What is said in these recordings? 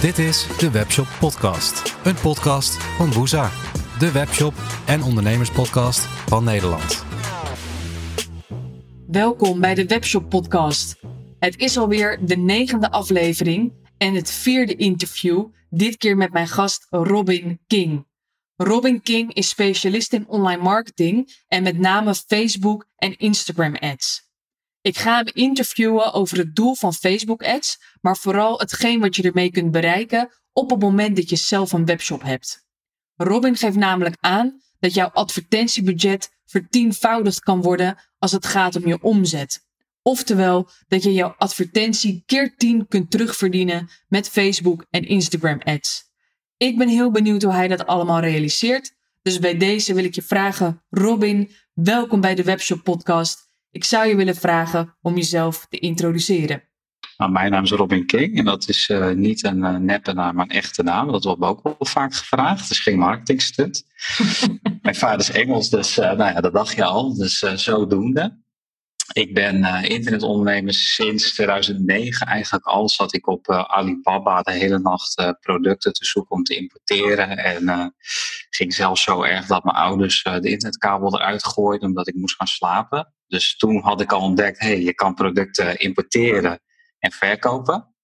Dit is de Webshop Podcast. Een podcast van Woeza. De webshop en ondernemerspodcast van Nederland. Welkom bij de Webshop Podcast. Het is alweer de negende aflevering en het vierde interview, dit keer met mijn gast Robin King. Robin King is specialist in online marketing en met name Facebook en Instagram ads. Ik ga hem interviewen over het doel van Facebook ads, maar vooral hetgeen wat je ermee kunt bereiken op het moment dat je zelf een webshop hebt. Robin geeft namelijk aan dat jouw advertentiebudget vertienvoudigd kan worden als het gaat om je omzet. Oftewel dat je jouw advertentie keer 10 kunt terugverdienen met Facebook en Instagram ads. Ik ben heel benieuwd hoe hij dat allemaal realiseert. Dus bij deze wil ik je vragen, Robin, welkom bij de Webshop Podcast. Ik zou je willen vragen om jezelf te introduceren. Nou, mijn naam is Robin King en dat is uh, niet een uh, neppe naam, maar een echte naam. Dat wordt me ook wel vaak gevraagd. Is geen marketingstunt. mijn vader is Engels, dus uh, nou ja, dat dacht je al. Dus zodoende. Ik ben internetondernemer sinds 2009 eigenlijk al. Zat ik op Alibaba de hele nacht producten te zoeken om te importeren. En ging zelfs zo erg dat mijn ouders de internetkabel eruit gooiden omdat ik moest gaan slapen. Dus toen had ik al ontdekt, hey, je kan producten importeren en verkopen.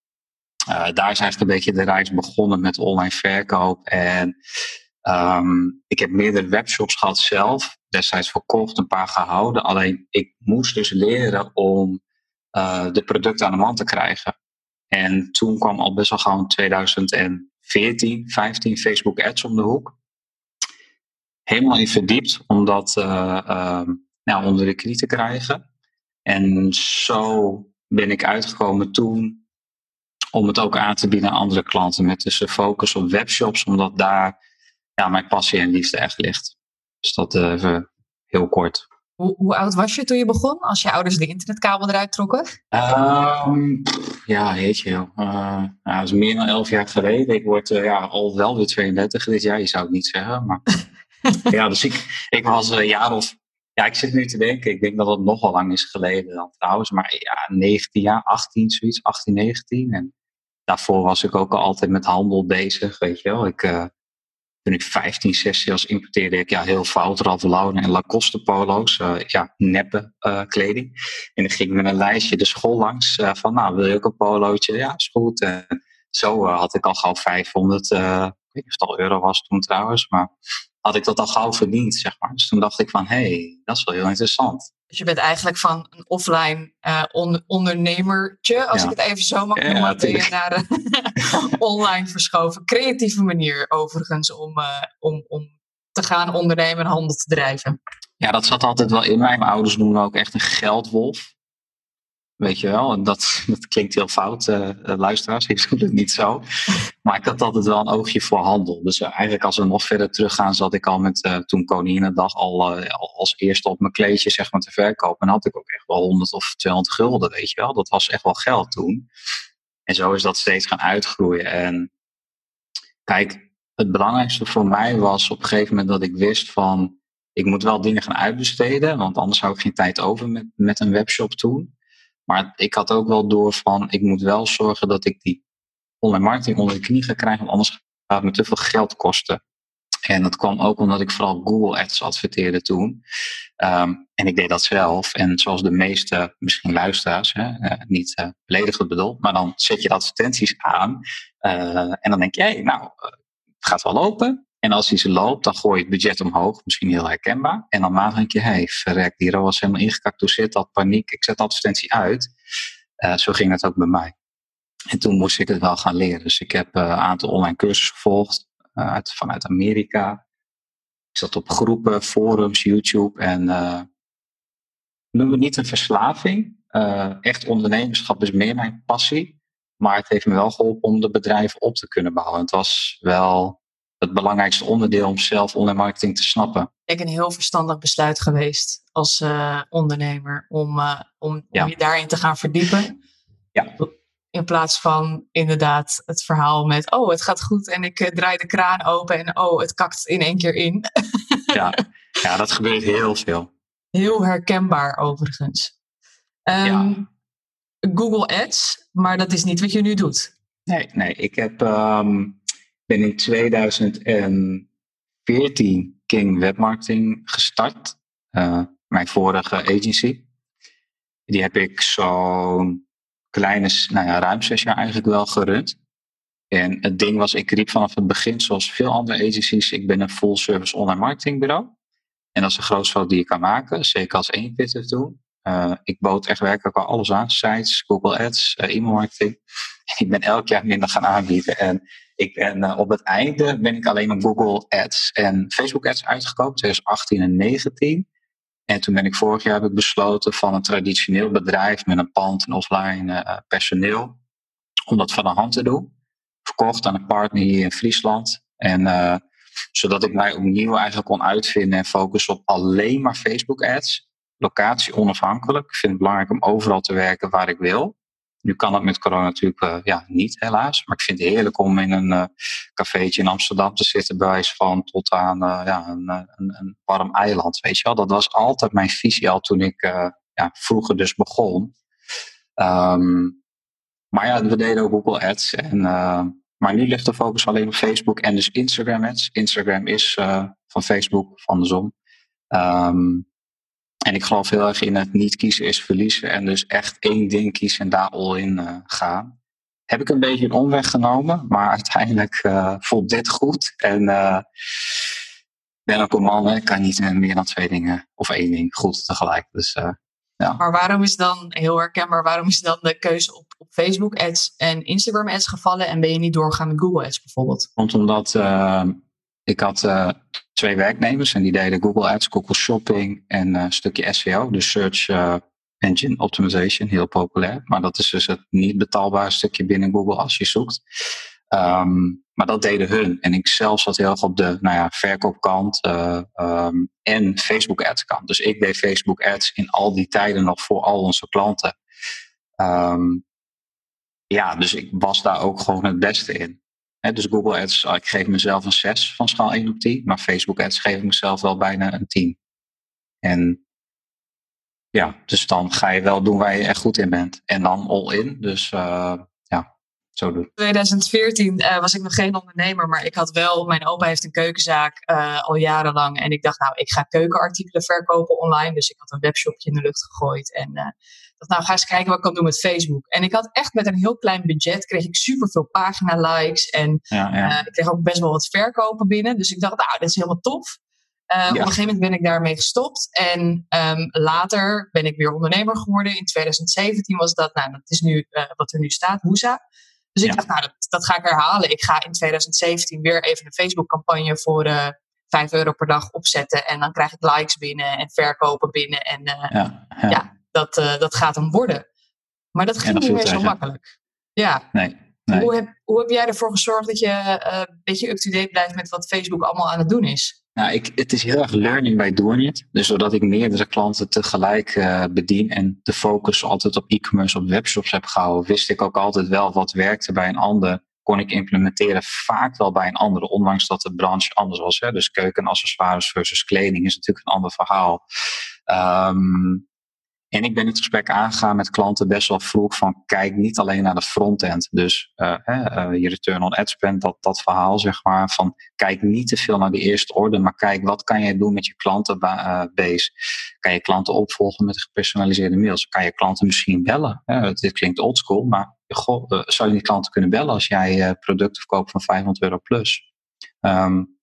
Uh, daar is eigenlijk een beetje de reis begonnen met online verkoop. En um, ik heb meerdere webshops gehad zelf. Destijds verkocht, een paar gehouden. Alleen ik moest dus leren om uh, de producten aan de man te krijgen. En toen kwam al best wel gauw 2014, 15 Facebook ads om de hoek. Helemaal in verdiept, omdat uh, nou, onder de knie te krijgen. En zo ben ik uitgekomen toen om het ook aan te bieden aan andere klanten met dus focus op webshops, omdat daar ja, mijn passie en liefde echt ligt. Dus dat even heel kort. Hoe, hoe, oud was je toen je begon, als je ouders de internetkabel eruit trokken? Um, ja, heet je. Uh, nou, dat is meer dan elf jaar geleden. Ik word uh, ja, al wel weer 32 dit jaar, je zou het niet zeggen. Maar ja, dus ik, ik was een jaar of ja, ik zit nu te denken. Ik denk dat het nogal lang is geleden dan trouwens. Maar ja, 19 jaar, 18, zoiets, 18, 19. En daarvoor was ik ook al altijd met handel bezig, weet je wel. Ik, uh, toen ik 15, 16 was, importeerde ik ja, heel fout Ralph Lauren en Lacoste polo's. Uh, ja, neppe uh, kleding. En dan ging ik met een lijstje de school langs van, nou, wil je ook een polootje? Ja, is goed. En zo had ik al gauw 500, ik weet niet of het al euro was toen trouwens, maar had ik dat al gauw verdiend, zeg maar. Dus toen dacht ik van, hé, hey, dat is wel heel interessant. Dus je bent eigenlijk van een offline uh, on ondernemertje, als ik het even zo mag noemen, ja, ben je naar een online verschoven. Creatieve manier overigens om, uh, om, om te gaan ondernemen en handel te drijven. Ja, dat zat altijd wel in mij. Mijn ouders noemen me ook echt een geldwolf. Weet je wel, en dat, dat klinkt heel fout, uh, luisteraars, is het niet zo. Maar ik had altijd wel een oogje voor handel. Dus uh, eigenlijk als we nog verder teruggaan, zat ik al met, uh, toen Koninginnedag, al, al als eerste op mijn kleedje zeg maar, te verkopen. En had ik ook echt wel 100 of 200 gulden, weet je wel. Dat was echt wel geld toen. En zo is dat steeds gaan uitgroeien. En kijk, het belangrijkste voor mij was op een gegeven moment dat ik wist van, ik moet wel dingen gaan uitbesteden, want anders zou ik geen tijd over met, met een webshop toen. Maar ik had ook wel door van, ik moet wel zorgen dat ik die online marketing onder de knie ga krijgen, want anders gaat het me te veel geld kosten. En dat kwam ook omdat ik vooral Google Ads adverteerde toen. Um, en ik deed dat zelf. En zoals de meeste, misschien luisteraars, hè, uh, niet uh, beledigend bedoeld, maar dan zet je advertenties aan. Uh, en dan denk je, nou, het gaat wel lopen. En als die ze loopt, dan gooi je het budget omhoog. Misschien heel herkenbaar. En dan maand denk je, hé, hey, verrek, die ROAS helemaal ingekakt. Hoe zit dat? Paniek. Ik zet de advertentie uit. Uh, zo ging het ook bij mij. En toen moest ik het wel gaan leren. Dus ik heb uh, een aantal online cursussen gevolgd. Uh, uit, vanuit Amerika. Ik zat op groepen, forums, YouTube. En noem het niet een verslaving. echt ondernemerschap is meer mijn passie. Maar het heeft me wel geholpen om de bedrijven op te kunnen bouwen. Het was wel het belangrijkste onderdeel om zelf online marketing te snappen. Ik een heel verstandig besluit geweest als uh, ondernemer om, uh, om, ja. om, je daarin te gaan verdiepen. Ja. In plaats van inderdaad het verhaal met, oh het gaat goed en ik uh, draai de kraan open en oh het kakt in één keer in. ja. ja, dat gebeurt heel veel. Heel herkenbaar overigens. Um, ja. Google Ads, maar dat is niet wat je nu doet. Nee, nee. Ik heb, ehm, ben in 2014 King Webmarketing gestart. Uh, mijn vorige agency. Die heb ik zo'n kleine, nou ja, ruim zes jaar eigenlijk wel gerund. En het ding was, ik riep vanaf het begin, zoals veel andere agencies, ik ben een full service online marketingbureau. En dat is de grootste fout die je kan maken, zeker als één pitter doen. Uh, ik bood echt werkelijk al alles aan, sites, Google Ads, uh, e-mail marketing. ik ben elk jaar minder gaan aanbieden. En ik ben uh, op het einde ben ik alleen op Google Ads en Facebook Ads uitgekomen, 2018 en 2019. En toen ben ik vorig jaar heb ik besloten van een traditioneel bedrijf met een pand en offline personeel, om dat van de hand te doen. Verkocht aan een partner hier in Friesland. En zodat ik mij opnieuw eigenlijk kon uitvinden en focussen op alleen maar Facebook ads. Locatie onafhankelijk. Ik vind het belangrijk om overal te werken waar ik wil. Nu kan dat met corona natuurlijk uh, ja, niet, helaas. Maar ik vind het heerlijk om in een uh, cafeetje in Amsterdam te zitten, bij van tot aan uh, ja, een, een, een, warm eiland. Weet je wel? Dat was altijd mijn visie al toen ik ja, vroeger dus begon. Um, maar ja, we deden ook Google Ads. En maar nu ligt de focus alleen op Facebook en dus Instagram ads. Instagram is van Facebook, van de zon. Um, en ik geloof heel erg in het niet kiezen is verliezen. En dus echt één ding kiezen en daar al in uh, gaan. Heb ik een beetje een omweg genomen, maar uiteindelijk uh, voelt dit goed. En ben ook een man, ik kan niet meer dan twee dingen of één ding goed tegelijk. Dus ja. Maar waarom is dan, heel herkenbaar, waarom is dan de keuze op, op Facebook ads en Instagram ads gevallen en ben je niet doorgegaan met Google ads bijvoorbeeld? Want omdat uh, ik had uh, twee werknemers en die deden Google ads, Google Shopping en uh, een stukje SEO, dus Search Engine Optimization, heel populair. Maar dat is dus het niet betaalbare stukje binnen Google als je zoekt. Um, maar dat deden hun. En ik zelf zat heel erg op de nou ja, verkoopkant uh, um, en Facebook ads kant. Dus ik deed Facebook ads in al die tijden nog voor al onze klanten. Um, ja, dus ik was daar ook gewoon het beste in. Dus Google ads, ik geef mezelf een 6 van schaal 1 op 10. Maar Facebook ads geef ik mezelf wel bijna een 10. En ja, dus dan ga je wel doen waar je echt goed in bent. En dan all in. Dus uh, zo doen. 2014 uh, was ik nog geen ondernemer, maar ik had wel, mijn opa heeft een keukenzaak uh, al jarenlang. En ik dacht, nou, ik ga keukenartikelen verkopen online. Dus ik had een webshopje in de lucht gegooid. En nou, ga eens kijken wat ik kan doen met Facebook. En ik had echt met een heel klein budget, kreeg ik superveel pagina likes. En ja, ja. ik kreeg ook best wel wat verkopen binnen. Dus ik dacht, nou, dat is helemaal tof. Uh, ja. Op een gegeven moment ben ik daarmee gestopt. En um, later ben ik weer ondernemer geworden. In 2017 was dat, nou, dat is nu uh, wat er nu staat, Woesa. Dus ik dacht, nou, dat, dat, ga ik herhalen. Ik ga in 2017 weer even een Facebook-campagne voor uh, 5 euro per dag opzetten. En dan krijg ik likes binnen en verkopen binnen. En ja, dat, uh, dat gaat hem worden. Maar dat ging niet meer zo makkelijk. Ja. Nee, nee. Hoe, heb, hoe heb jij ervoor gezorgd dat je uh, een beetje up-to-date blijft met wat Facebook allemaal aan het doen is? Nou, ik, het is heel erg learning by doing it. Dus zodat ik meerdere klanten tegelijk uh, bedien en de focus altijd op e-commerce, op webshops heb gehouden, wist ik ook altijd wel wat werkte bij een ander. Kon ik implementeren vaak wel bij een andere, ondanks dat de branche anders was. Hè? Dus keukenaccessoires versus kleding is natuurlijk een ander verhaal. Um, en ik ben het gesprek aangegaan met klanten best wel vroeg van kijk niet alleen naar de frontend. Dus uh, uh, je return on ad spend, dat, dat verhaal zeg maar. Van kijk niet te veel naar de eerste orde, maar kijk wat kan je doen met je klantenbase. Kan je klanten opvolgen met gepersonaliseerde mails? Kan je klanten misschien bellen? Dit klinkt oldschool, maar goh, zou je die klanten kunnen bellen als jij producten verkoopt van 500 euro plus? Um,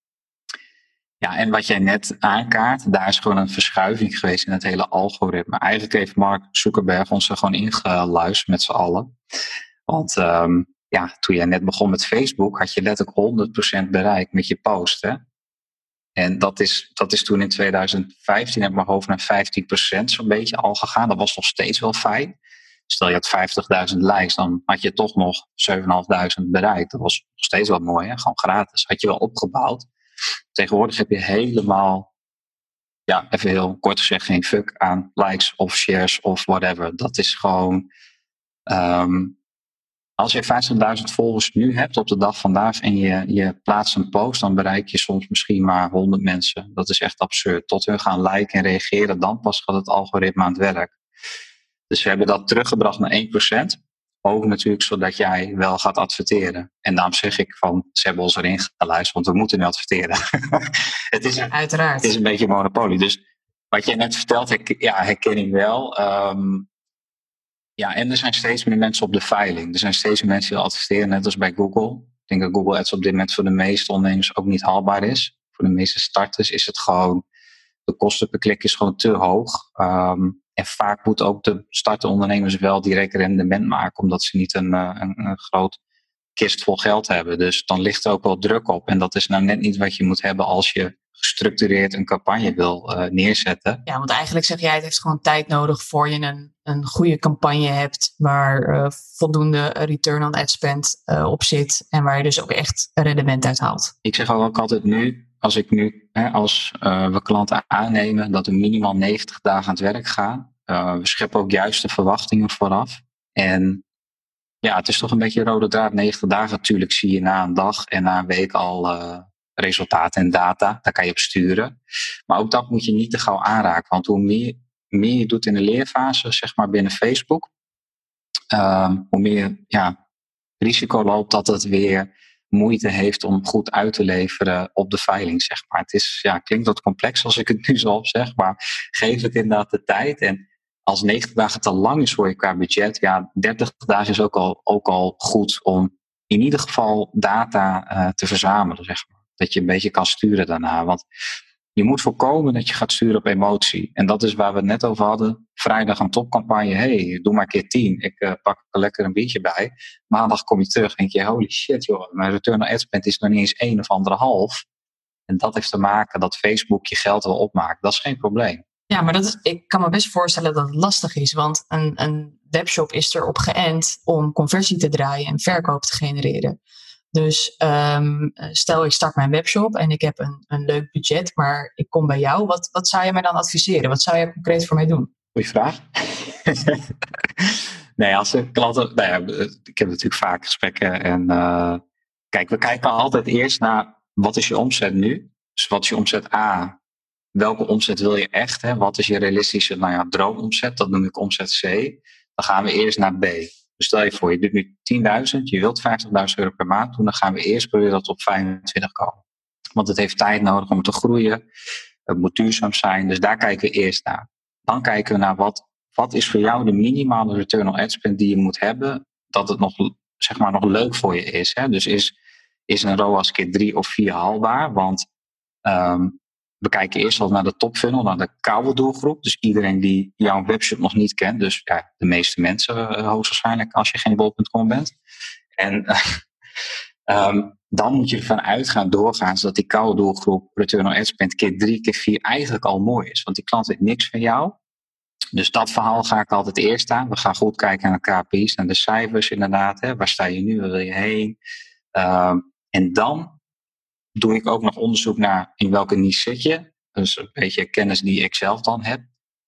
ja, en wat jij net aankaart, daar is gewoon een verschuiving geweest in het hele algoritme. Eigenlijk heeft Mark Zuckerberg ons er gewoon ingeluisterd met z'n allen. Want um, ja, toen jij net begon met Facebook, had je letterlijk 100% bereik met je post. Hè? En dat is, dat is toen in 2015, heb ik mijn hoofd naar 15% zo'n beetje al gegaan. Dat was nog steeds wel fijn. Stel je had 50.000 likes, dan had je toch nog 7.500 bereikt. Dat was nog steeds wel mooi, hè? gewoon gratis. Had je wel opgebouwd. Tegenwoordig heb je helemaal, ja, even heel kort gezegd, geen fuck aan likes of shares of whatever. Dat is gewoon. Um, als je 50.000 volgers nu hebt op de dag vandaag en je, je plaatst een post, dan bereik je soms misschien maar 100 mensen. Dat is echt absurd. Tot hun gaan liken en reageren, dan pas gaat het algoritme aan het werk. Dus we hebben dat teruggebracht naar 1%. Ook natuurlijk zodat jij wel gaat adverteren. En daarom zeg ik van, ze hebben ons erin geluisterd, want we moeten nu adverteren. het, is, Uiteraard. het is een beetje een monopolie. Dus wat je net vertelt, ja, herken ik wel. Ehm, ja, en er zijn steeds meer mensen op de veiling. Er zijn steeds meer mensen die adverteren, net als bij Google. Ik denk dat Google Ads op dit moment voor de meeste ondernemers ook niet haalbaar is. Voor de meeste starters is het gewoon, de kosten per klik is gewoon te hoog. Ehm, en vaak moeten ook de startende ondernemers wel direct rendement maken, omdat ze niet een, eh, een, een groot kist vol geld hebben. Dus dan ligt er ook wel druk op. En dat is nou net niet wat je moet hebben als je gestructureerd een campagne wil eh, neerzetten. Ja, want eigenlijk zeg jij, het heeft gewoon tijd nodig voor je een, een goede campagne hebt waar eh, voldoende return on ad spend op zit en waar je dus ook echt rendement uit haalt. Ik zeg ook altijd nu, als ik nu, hè, als eh, we klanten aannemen, dat we minimaal 90 dagen aan het werk gaan. Uh, we scheppen ook juist de verwachtingen vooraf. En ja, het is toch een beetje rode draad. 90 dagen natuurlijk zie je na een dag en na een week al uh, resultaten en data. Daar kan je op sturen. Maar ook dat moet je niet te gauw aanraken. Want hoe meer, meer je doet in de leerfase, zeg maar binnen Facebook, uh, hoe meer ja, risico loopt dat het weer moeite heeft om goed uit te leveren op de veiling, zeg maar. Het is, ja, klinkt wat complex als ik het nu zo zeg, maar geef het inderdaad de tijd. En als 90 dagen te lang is voor je qua budget, ja, 30 dagen is ook al, ook al goed om in ieder geval data uh, te verzamelen, zeg maar. Dat je een beetje kan sturen daarna. Want je moet voorkomen dat je gaat sturen op emotie. En dat is waar we het net over hadden. Vrijdag een topcampagne. hey, doe maar keer 10. Ik uh, pak er lekker een biertje bij. Maandag kom je terug en denk je, holy shit joh. Mijn return on ad spend is nog niet eens één of anderhalf. En dat heeft te maken dat Facebook je geld wil opmaakt. Dat is geen probleem. Ja, maar dat is, ik kan me best voorstellen dat het lastig is. Want een, een webshop is erop geënt om conversie te draaien en verkoop te genereren. Dus um, stel ik start mijn webshop en ik heb een, een leuk budget, maar ik kom bij jou. Wat, wat zou je mij dan adviseren? Wat zou je concreet voor mij doen? Goeie vraag. nee, als de klanten. Nou ja, ik heb natuurlijk vaak gesprekken. En uh, kijk, we kijken altijd eerst naar wat is je omzet nu? Dus wat is je omzet A? Welke omzet wil je echt? Hè? Wat is je realistische nou ja, droomomzet? Dat noem ik omzet C. Dan gaan we eerst naar B. Dus stel je voor, je doet nu 10.000, je wilt 50.000 euro per maand doen, dan gaan we eerst proberen dat op 25 komen. Want het heeft tijd nodig om te groeien. Het moet duurzaam zijn. Dus daar kijken we eerst naar. Dan kijken we naar wat, wat is voor jou de minimale return on ad spend die je moet hebben, dat het nog, zeg maar, nog leuk voor je is. Hè? Dus is, is een ROAS keer 3 of 4 haalbaar? Want um, we kijken eerst al naar de top funnel, naar de koude doelgroep. Dus iedereen die jouw webshop nog niet kent. Dus de meeste mensen uh, hoogstwaarschijnlijk als je geen bol.com bent. En uh, um, dan moet je ervan uitgaan, doorgaans, dat die koude doelgroep return on ad spend keer drie, keer vier eigenlijk al mooi is. Want die klant weet niks van jou. Dus dat verhaal ga ik altijd eerst aan. We gaan goed kijken naar de KPI's, naar de cijfers inderdaad. Hè. Waar sta je nu, waar wil je heen? Uh, en dan doe ik ook nog onderzoek naar in welke niche zit je. Dus een beetje kennis die ik zelf dan heb,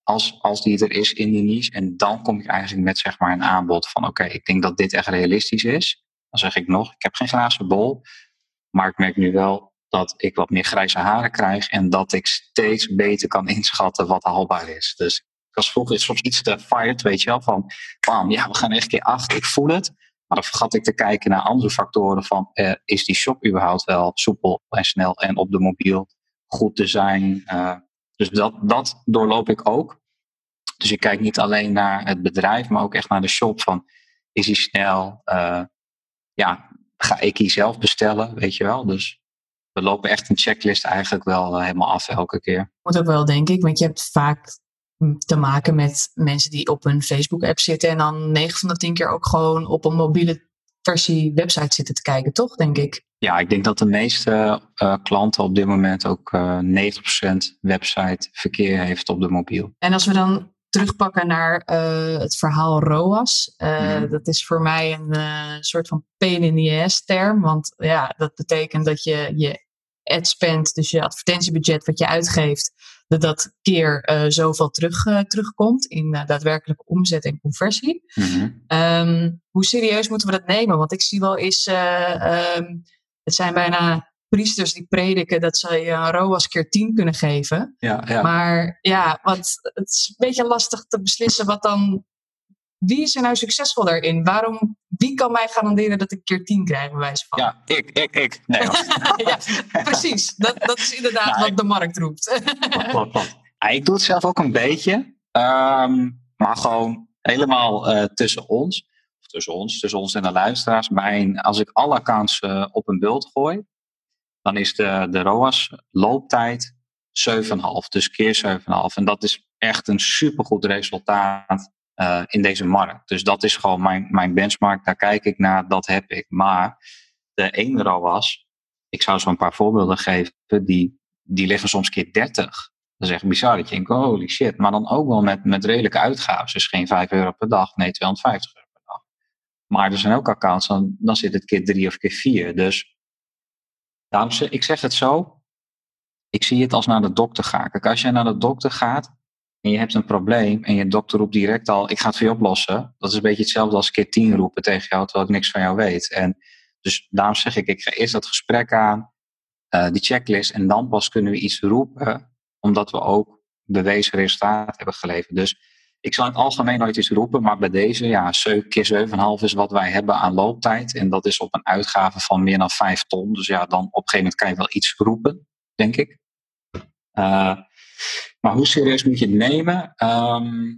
als, als die er is in die niche. En dan kom ik eigenlijk met zeg maar een aanbod van oké, ik denk dat dit echt realistisch is. Dan zeg ik nog, ik heb geen glazen bol, maar ik merk nu wel dat ik wat meer grijze haren krijg en dat ik steeds beter kan inschatten wat haalbaar is. Dus ik was vroeger soms iets te fired, weet je wel, van bam, ja, we gaan echt keer acht, ik voel het. Maar dan vergat ik te kijken naar andere factoren van uh, is die shop überhaupt wel soepel en snel en op de mobiel goed te zijn. Uh, dus dat, dat doorloop ik ook. Dus je kijkt niet alleen naar het bedrijf, maar ook echt naar de shop van is die snel? Uh, ja, ga ik die zelf bestellen, weet je wel? Dus we lopen echt een checklist eigenlijk wel helemaal af elke keer. Moet ook wel, denk ik, want je hebt vaak te maken met mensen die op een Facebook-app zitten en dan 9 van de 10 keer ook gewoon op een mobiele versie website zitten te kijken, toch, denk ik? Ja, ik denk dat de meeste uh, klanten op dit moment ook uh, 90% website verkeer heeft op de mobiel. En als we dan terugpakken naar uh, het verhaal ROAS, mm. dat is voor mij een uh, soort van pain in the ass term, want ja, dat betekent dat je je ad spend, dus je advertentiebudget wat je uitgeeft, dat dat keer uh, zoveel terug, uh, terugkomt in uh, daadwerkelijke omzet en conversie. Mm-hmm. Um, hoe serieus moeten we dat nemen? Want ik zie wel eens, um, het zijn bijna priesters die prediken dat ze je een ROAS keer 10 kunnen geven. Ja, ja. Maar ja, want het is een beetje lastig te beslissen wat dan Wie is er nou succesvol daarin? Waarom, wie kan mij garanderen dat ik keer 10 krijg, bij wijze van? Ja, ik, ik, ik. Nee, ja, precies. Dat, dat is inderdaad Nou, wat ik- de markt roept. klopt, klopt, klopt. Ja, ik doe het zelf ook een beetje. ehm, maar gewoon helemaal eh, tussen ons. Of tussen ons, tussen ons en de luisteraars. Mijn, als ik alle accounts eh, op een bult gooi, dan is de, de ROAS looptijd 7,5. Dus keer 7,5. En dat is echt een supergoed resultaat eh, in deze markt. Dus dat is gewoon mijn, mijn benchmark. Daar kijk ik naar, dat heb ik. Maar de ene ROAS, ik zou zo een paar voorbeelden geven, die, die liggen soms keer 30. Dat is echt bizar. Dat je denkt, holy shit. Maar dan ook wel met, met redelijke uitgaven. Dus geen 5 euro per dag, nee 250 euro per dag. Maar er zijn ook accounts, dan, dan zit het keer 3 of keer 4. Dus daarom ik zeg het zo. Ik zie het als naar de dokter gaan. Kijk, als jij naar de dokter gaat en je hebt een probleem en je dokter roept direct al, ik ga het voor je oplossen. Dat is een beetje hetzelfde als keer 10 roepen tegen jou, terwijl ik niks van jou weet. En dus daarom zeg ik, ik ga eerst dat gesprek aan, eh, die checklist, en dan pas kunnen we iets roepen, omdat we ook bewezen resultaat hebben geleverd. Dus ik zal in het algemeen nooit iets roepen, maar bij deze, ja, 7 keer 7,5 is wat wij hebben aan looptijd. En dat is op een uitgave van meer dan 5 ton. Dus ja, dan op een gegeven moment kan je wel iets roepen, denk ik. Eh, maar hoe serieus moet je het nemen? Ehm,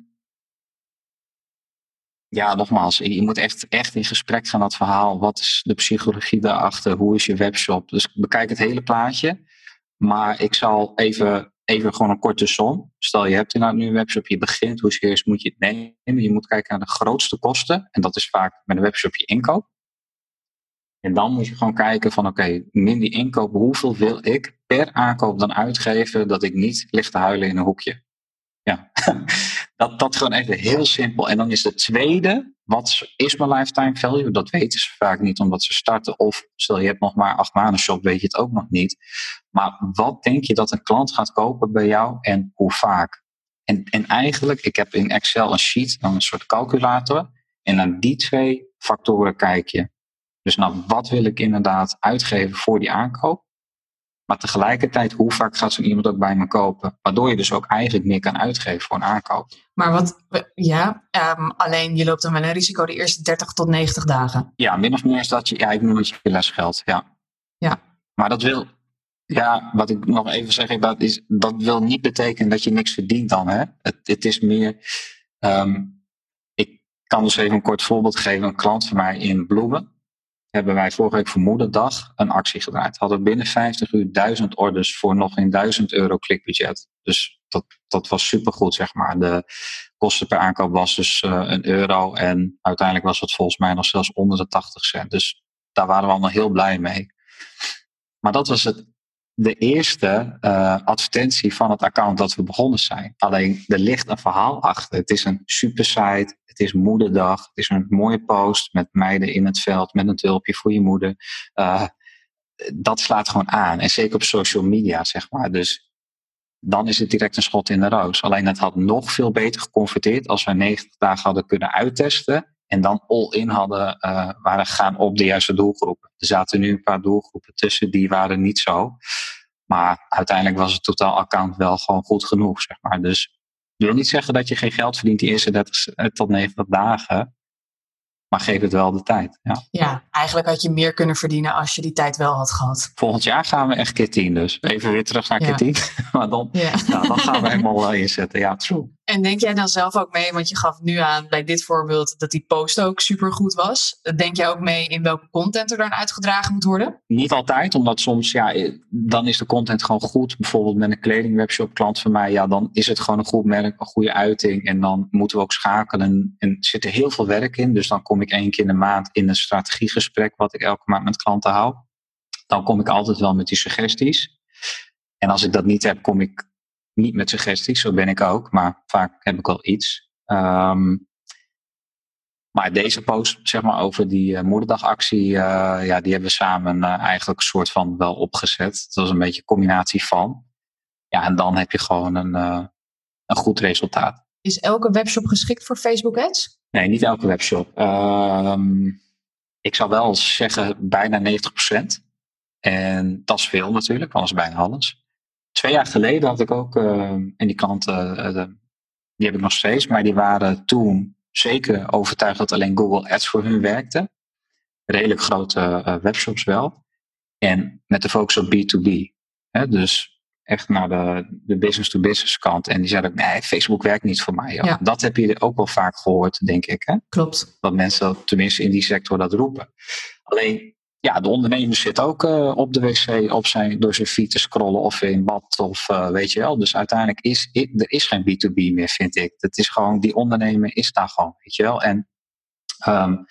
ja, nogmaals, je moet echt, echt in gesprek gaan dat verhaal. Wat is de psychologie daarachter? Hoe is je webshop? Dus bekijk het hele plaatje. Maar ik zal even, even gewoon een korte som. Stel je hebt inderdaad nu een webshop, je begint. Hoe serieus moet je het nemen? Je moet kijken naar de grootste kosten. En dat is vaak met een webshop je inkoop. En dan moet je gewoon kijken van oké, min die inkoop, hoeveel wil ik per aankoop dan uitgeven dat ik niet lig te huilen in een hoekje. Ja, dat, dat gewoon even heel simpel. En dan is de tweede, wat is mijn lifetime value? Dat weten ze vaak niet omdat ze starten. Of stel je hebt nog maar acht maanden shop, weet je het ook nog niet. Maar wat denk je dat een klant gaat kopen bij jou en hoe vaak? En, en eigenlijk, ik heb in Excel een sheet, dan een soort calculator. En naar die twee factoren kijk je. Dus nou, wat wil ik inderdaad uitgeven voor die aankoop? Maar tegelijkertijd, hoe vaak gaat zo'n iemand ook bij me kopen? Waardoor je dus ook eigenlijk meer kan uitgeven voor een aankoop. Maar wat, ja, ehm, alleen je loopt dan wel een risico de eerste 30 tot 90 dagen. Ja, min of meer is dat je, ja, ik noem het je lesgeld. Ja. Ja. Maar dat wil, ja, wat ik nog even zeg, dat, is, dat wil niet betekenen dat je niks verdient dan. Hè? Het, het is meer, ehm, ik kan dus even een kort voorbeeld geven. Een klant van mij in Bloemen, hebben wij vorige week voor Moederdag een actie gedraaid. Hadden binnen 50 uur 1000 orders voor nog geen 1000 euro klikbudget. Dus dat, dat was supergoed, zeg maar. De kosten per aankoop was dus eh, een euro. En uiteindelijk was het volgens mij nog zelfs onder de 80 cent. Dus daar waren we allemaal heel blij mee. Maar dat was het, de eerste eh, advertentie van het account dat we begonnen zijn. Alleen er ligt een verhaal achter. Het is een super site. Het is moederdag. Het is een mooie post met meiden in het veld. Met een tulpje voor je moeder. Eh, dat slaat gewoon aan. En zeker op social media, zeg maar. Dus dan is het direct een schot in de roos. Alleen het had nog veel beter geconverteerd als we 90 dagen hadden kunnen uittesten. En dan all-in hadden, uh, waren gaan op de juiste doelgroepen. Er zaten nu een paar doelgroepen tussen, die waren niet zo. Maar uiteindelijk was het totaal account wel gewoon goed genoeg, zeg maar. Dus ik wil niet zeggen dat je geen geld verdient die eerste 30 tot 90 dagen. Maar geef het wel de tijd. Ja. ja, eigenlijk had je meer kunnen verdienen als je die tijd wel had gehad. Volgend jaar gaan we echt keer 10 dus. Even weer terug naar Ja. keer 10. Maar dan, Ja. nou, dan gaan we helemaal uh, inzetten. Ja, true. En denk jij dan zelf ook mee, want je gaf nu aan bij dit voorbeeld dat die post ook super goed was. Denk jij ook mee in welke content er dan uitgedragen moet worden? Niet altijd, omdat soms, ja, eh, dan is de content gewoon goed. Bijvoorbeeld met een kledingwebshop klant van mij, ja, dan is het gewoon een goed merk, een goede uiting. En dan moeten we ook schakelen. En er zit er heel veel werk in. Dus dan kom ik één keer in de maand in een strategiegesprek, wat ik elke maand met klanten hou. Dan kom ik altijd wel met die suggesties. En als ik dat niet heb, kom ik niet met suggesties. Zo ben ik ook, maar vaak heb ik wel iets. Ehm, maar deze post, zeg maar, over die eh, moederdagactie, eh, ja, die hebben we samen eh, eigenlijk een soort van wel opgezet. Het was een beetje een combinatie van. Ja, en dan heb je gewoon een, een goed resultaat. Is elke webshop geschikt voor Facebook ads? Nee, niet elke webshop. Ehm, ik zou wel zeggen bijna 90%. En dat is veel natuurlijk, want dat is bijna alles. Twee jaar geleden had ik ook, eh, en die klanten, eh, die heb ik nog steeds, maar die waren toen zeker overtuigd dat alleen Google Ads voor hun werkte. Redelijk grote webshops wel. En met de focus op B2B. Hè, dus echt naar de, de business-to-business kant. En die zeiden ook, nee, Facebook werkt niet voor mij. Ja. Dat heb je ook wel vaak gehoord, denk ik. Hè? Klopt. Dat mensen tenminste in die sector dat roepen. Alleen, ja, de ondernemer zit ook uh, op de wc op zijn, door zijn feed te scrollen of in bad of uh, weet je wel. Dus uiteindelijk is er is geen B2B meer, vind ik. Het is gewoon, die ondernemer is daar gewoon, weet je wel. En um,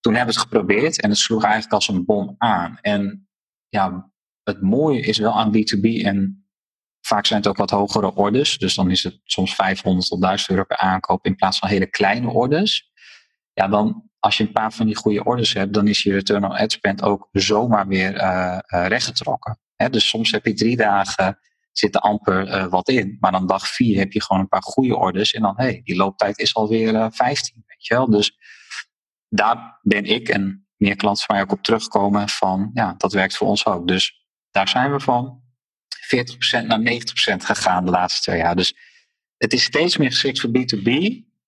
toen hebben we het geprobeerd en het sloeg eigenlijk als een bom aan. En ja, het mooie is wel aan B2B en vaak zijn het ook wat hogere orders. Dus dan is het soms 500 tot 1000 euro per aankoop in plaats van hele kleine orders. Ja, dan als je een paar van die goede orders hebt, dan is je return on ad spend ook zomaar weer uh, uh, rechtgetrokken. He, dus soms heb je drie dagen, zit er amper uh, wat in. Maar dan dag vier heb je gewoon een paar goede orders. En dan, hé, hey, die looptijd is alweer 15, weet je wel. Dus daar ben ik en meer klanten van mij ook op terugkomen van, ja, dat werkt voor ons ook. Dus daar zijn we van 40% naar 90% gegaan de laatste twee jaar. Dus het is steeds meer geschikt voor B2B.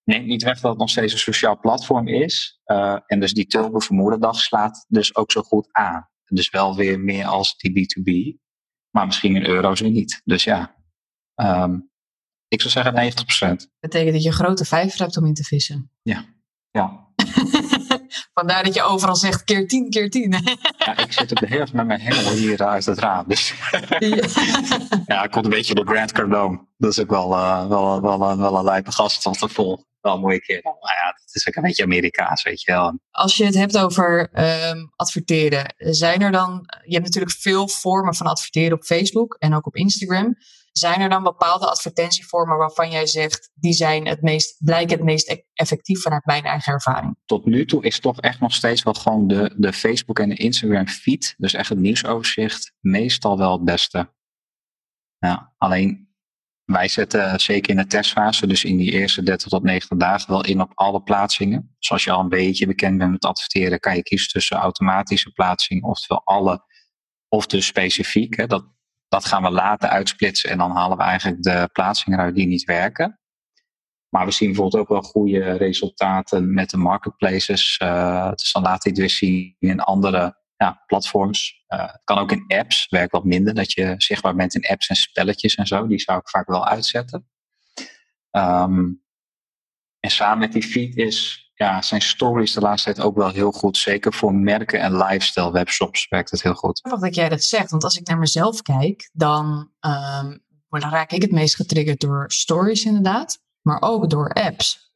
Neemt niet weg dat het nog steeds een sociaal platform is. Uh, en dus die Tilburg slaat dus ook zo goed aan. Dus wel weer meer als die B2B. Maar misschien in euro's weer niet. Dus ja, um, ik zou zeggen 90%. Dat betekent dat je een grote vijver hebt om in te vissen. Ja, ja. Vandaar dat je overal zegt keer tien, keer tien. ja, ik zit op de helft met mijn hengel hier uit het raam. Dus ja, ik komt een beetje de Grand Cardone. Dat is ook wel, uh, wel, wel, wel, wel een lijpe gast van te vol. Wel een mooie keer. Nou ja, het is ook een beetje Amerikaans, weet je wel. Als je het hebt over um, adverteren, zijn er dan... Je hebt natuurlijk veel vormen van adverteren op Facebook en ook op Instagram. Zijn er dan bepaalde advertentievormen waarvan jij zegt, die zijn het meest, blijken het meest effectief vanuit mijn eigen ervaring? Tot nu toe is toch echt nog steeds wel gewoon de, de Facebook en de Instagram feed, dus echt het nieuwsoverzicht, meestal wel het beste. Ja, alleen wij zetten zeker in de testfase, dus in die eerste 30 tot 90 dagen, wel in op alle plaatsingen. Dus als je al een beetje bekend bent met adverteren, kan je kiezen tussen automatische plaatsingen, oftewel alle, of dus specifiek. Hè, dat, dat gaan we later uitsplitsen en dan halen we eigenlijk de plaatsingen uit die niet werken. Maar we zien bijvoorbeeld ook wel goede resultaten met de marketplaces. Dus dan laat dit weer zien in andere ja, platforms. Uh, het kan ook in apps, werkt wat minder. Dat je zichtbaar bent in apps en spelletjes en zo. Die zou ik vaak wel uitzetten. Um, en samen met die feed is ja, zijn stories de laatste tijd ook wel heel goed. Zeker voor merken en lifestyle webshops werkt het heel goed. Grappig dat jij dat zegt, want als ik naar mezelf kijk, dan, um, dan raak ik het meest getriggerd door stories inderdaad, maar ook door apps.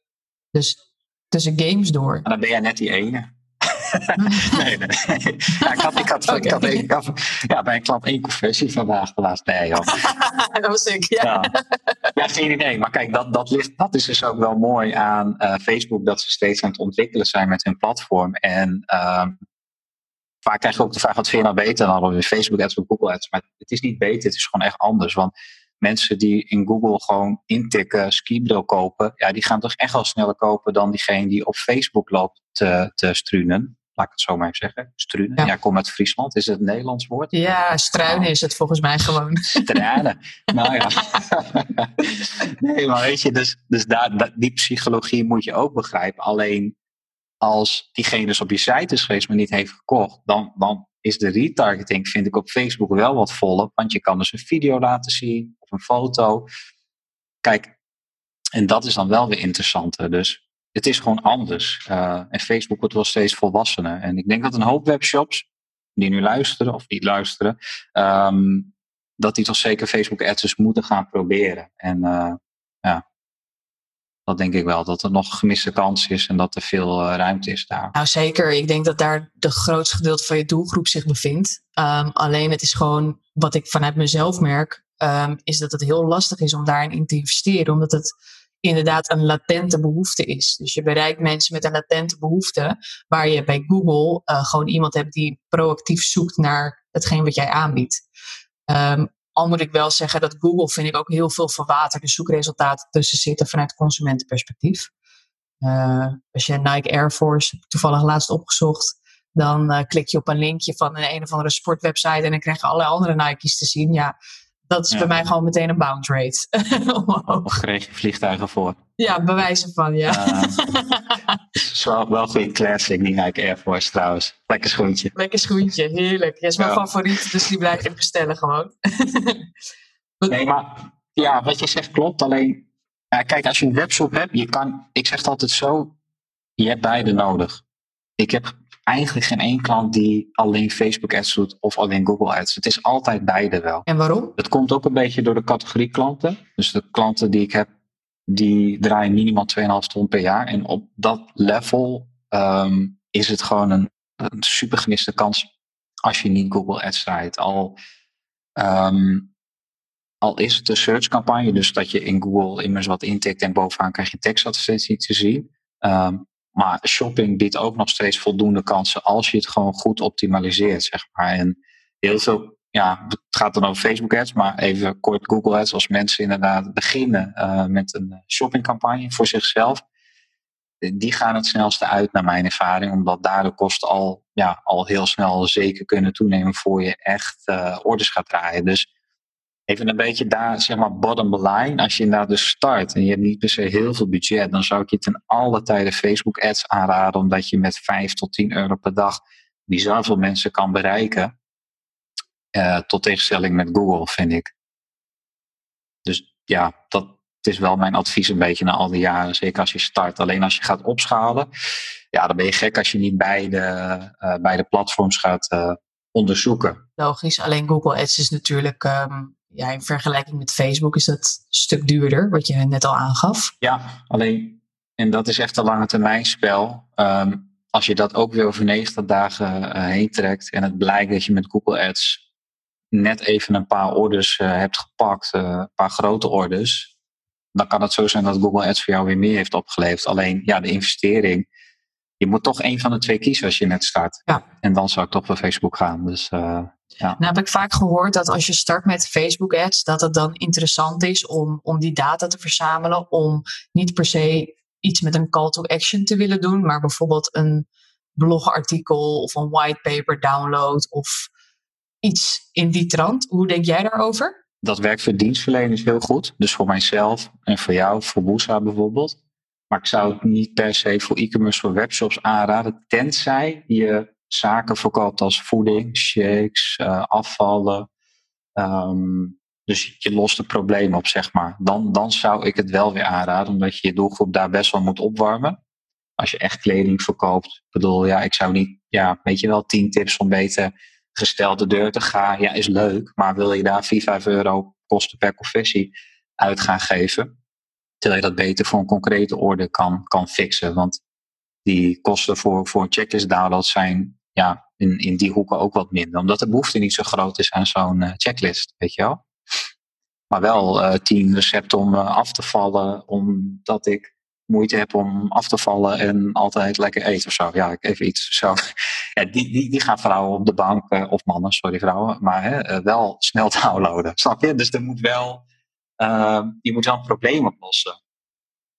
Dus tussen games door. En dan ben jij net die ene. Nee, nee. Ja, ik had, ik had, okay. ik had, ik had ja, bij een klant één conversie vandaag de laatste. Nee, joh. dat was ik, ja. ja. ja. geen idee. Maar kijk, dat, dat, ligt, dat is dus ook wel mooi aan uh, Facebook, dat ze steeds aan het ontwikkelen zijn met hun platform. En uh, vaak krijg je ook de vraag, wat vind je nou beter dan op Facebook ads of Google ads? Maar het is niet beter, het is gewoon echt anders. Want mensen die in Google gewoon intikken, skibril kopen, ja, die gaan toch echt wel sneller kopen dan diegene die op Facebook loopt te, te struinen laat ik het zo maar even zeggen. Struinen. Ja. ja, ik kom uit Friesland. Is het een Nederlands woord? Ja, struinen oh. is het volgens mij gewoon. Struinen. nou ja. nee, maar weet je, dus, dus daar, die psychologie moet je ook begrijpen. Alleen als diegene dus op je site is geweest, maar niet heeft gekocht, dan, dan is de retargeting, vind ik, op Facebook wel wat voller. Want je kan dus een video laten zien of een foto. Kijk, en dat is dan wel weer interessanter. Dus het is gewoon anders. Uh, en Facebook wordt wel steeds volwassener. En ik denk dat een hoop webshops die nu luisteren of niet luisteren, um, dat die toch zeker Facebook ads moeten gaan proberen. En uh, ja, dat denk ik wel. Dat er nog gemiste kans is en dat er veel uh, ruimte is daar. Nou zeker. Ik denk dat daar de grootste gedeelte van je doelgroep zich bevindt. Um, alleen het is gewoon wat ik vanuit mezelf merk, um, is dat het heel lastig is om daarin in te investeren. Omdat het inderdaad een latente behoefte is. Dus je bereikt mensen met een latente behoefte, waar je bij Google uh, gewoon iemand hebt die proactief zoekt naar hetgeen wat jij aanbiedt. Um, al moet ik wel zeggen dat Google vind ik ook heel veel verwaterde zoekresultaten tussen zitten vanuit consumentenperspectief. Uh, als je Nike Air Force toevallig laatst opgezocht, dan uh, klik je op een linkje van een een of andere sportwebsite en dan krijg je allerlei andere Nike's te zien. Ja, Dat is Ja. bij mij gewoon meteen een bounce rate. Wow. Of kreeg je vliegtuigen voor. ja, bewijzen van, ja. Uh, is wel, goede classic, die Nike Air Force trouwens. Lekker schoentje. Lekker schoentje, heerlijk. Ja, is mijn Ja. favoriet, dus die blijf ik bestellen gewoon. Nee, maar ja, wat je zegt klopt. Alleen, ja, kijk, als je een webshop hebt, je kan, ik zeg het altijd zo, je hebt beide nodig. Ik heb eigenlijk geen één klant die alleen Facebook ads doet of alleen Google ads. Het is altijd beide wel. en waarom? Het komt ook een beetje door de categorie klanten. Dus de klanten die ik heb, die draaien minimaal 2,5 ton per jaar. En op dat level ehm, is het gewoon een, een super gemiste kans als je niet Google Ads draait. Al, ehm, al is het een searchcampagne, dus dat je in Google immers wat intikt en bovenaan krijg je tekstadvertentie te zien. Ehm, maar shopping biedt ook nog steeds voldoende kansen als je het gewoon goed optimaliseert, zeg maar. En heel veel ja, het gaat dan over Facebook ads, maar even kort Google ads. Als mensen inderdaad beginnen eh, met een shoppingcampagne voor zichzelf, eh, die gaan het snelste uit naar mijn ervaring, omdat daar de kosten al, ja, al heel snel zeker kunnen toenemen voor je echt eh, orders gaat draaien. Dus even een beetje daar, zeg maar, bottom line. Als je inderdaad dus start en je hebt niet per se heel veel budget, dan zou ik je ten alle tijde Facebook ads aanraden, omdat je met 5 tot 10 euro per dag bizar veel mensen kan bereiken. Eh, tot tegenstelling met Google, vind ik. Dus ja, dat is wel mijn advies een beetje na al die jaren. Zeker als je start. Alleen als je gaat opschalen, ja, dan ben je gek als je niet beide, eh beide platforms gaat eh, onderzoeken. Logisch, alleen Google Ads is natuurlijk, ehm, ja, in vergelijking met Facebook is dat een stuk duurder, wat je net al aangaf. Ja, alleen, en dat is echt een lange termijn spel. Ehm, als je dat ook weer over 90 dagen eh, heen trekt en het blijkt dat je met Google Ads net even een paar orders eh, hebt gepakt, eh, een paar grote orders, dan kan het zo zijn dat Google Ads voor jou weer meer heeft opgeleverd. Alleen, ja, de investering, je moet toch één van de twee kiezen als je net start. Ja. En dan zou ik toch voor Facebook gaan. Dus eh, Nou heb ik vaak gehoord dat als je start met Facebook ads, dat het dan interessant is om, om die data te verzamelen, om niet per se iets met een call to action te willen doen, maar bijvoorbeeld een blogartikel of een whitepaper download of iets in die trant. Hoe denk jij daarover? dat werkt voor dienstverleners heel goed. Dus voor mijzelf en voor jou, voor Woesa bijvoorbeeld. Maar ik zou het niet per se voor e-commerce voor webshops aanraden. Tenzij je zaken verkoopt als voeding, shakes, eh, afvallen. Ehm, dus je lost het probleem op, zeg maar. Dan, dan zou ik het wel weer aanraden, omdat je je doelgroep daar best wel moet opwarmen. Als je echt kleding verkoopt. Bedoel, ja, ik zou niet, ja, weet je wel, 10 tips om beter gesteld de deur te gaan. Ja, is leuk. Maar wil je daar 4, 5 euro kosten per confessie uit gaan geven? Terwijl je dat beter voor een concrete orde kan, kan fixen. Want die kosten voor, voor een checklist download zijn ja, in, in die hoeken ook wat minder. Omdat de behoefte niet zo groot is aan zo'n eh, checklist, weet je wel. Maar wel eh, tien recepten om eh, af te vallen, omdat ik moeite heb om af te vallen en altijd lekker eten of zo. Ja, even iets zo. Ja, die, die, die gaan vrouwen op de bank, of mannen, sorry vrouwen, maar hè, wel snel downloaden. Snap je? Dus er moet wel, eh, je moet wel een probleem oplossen.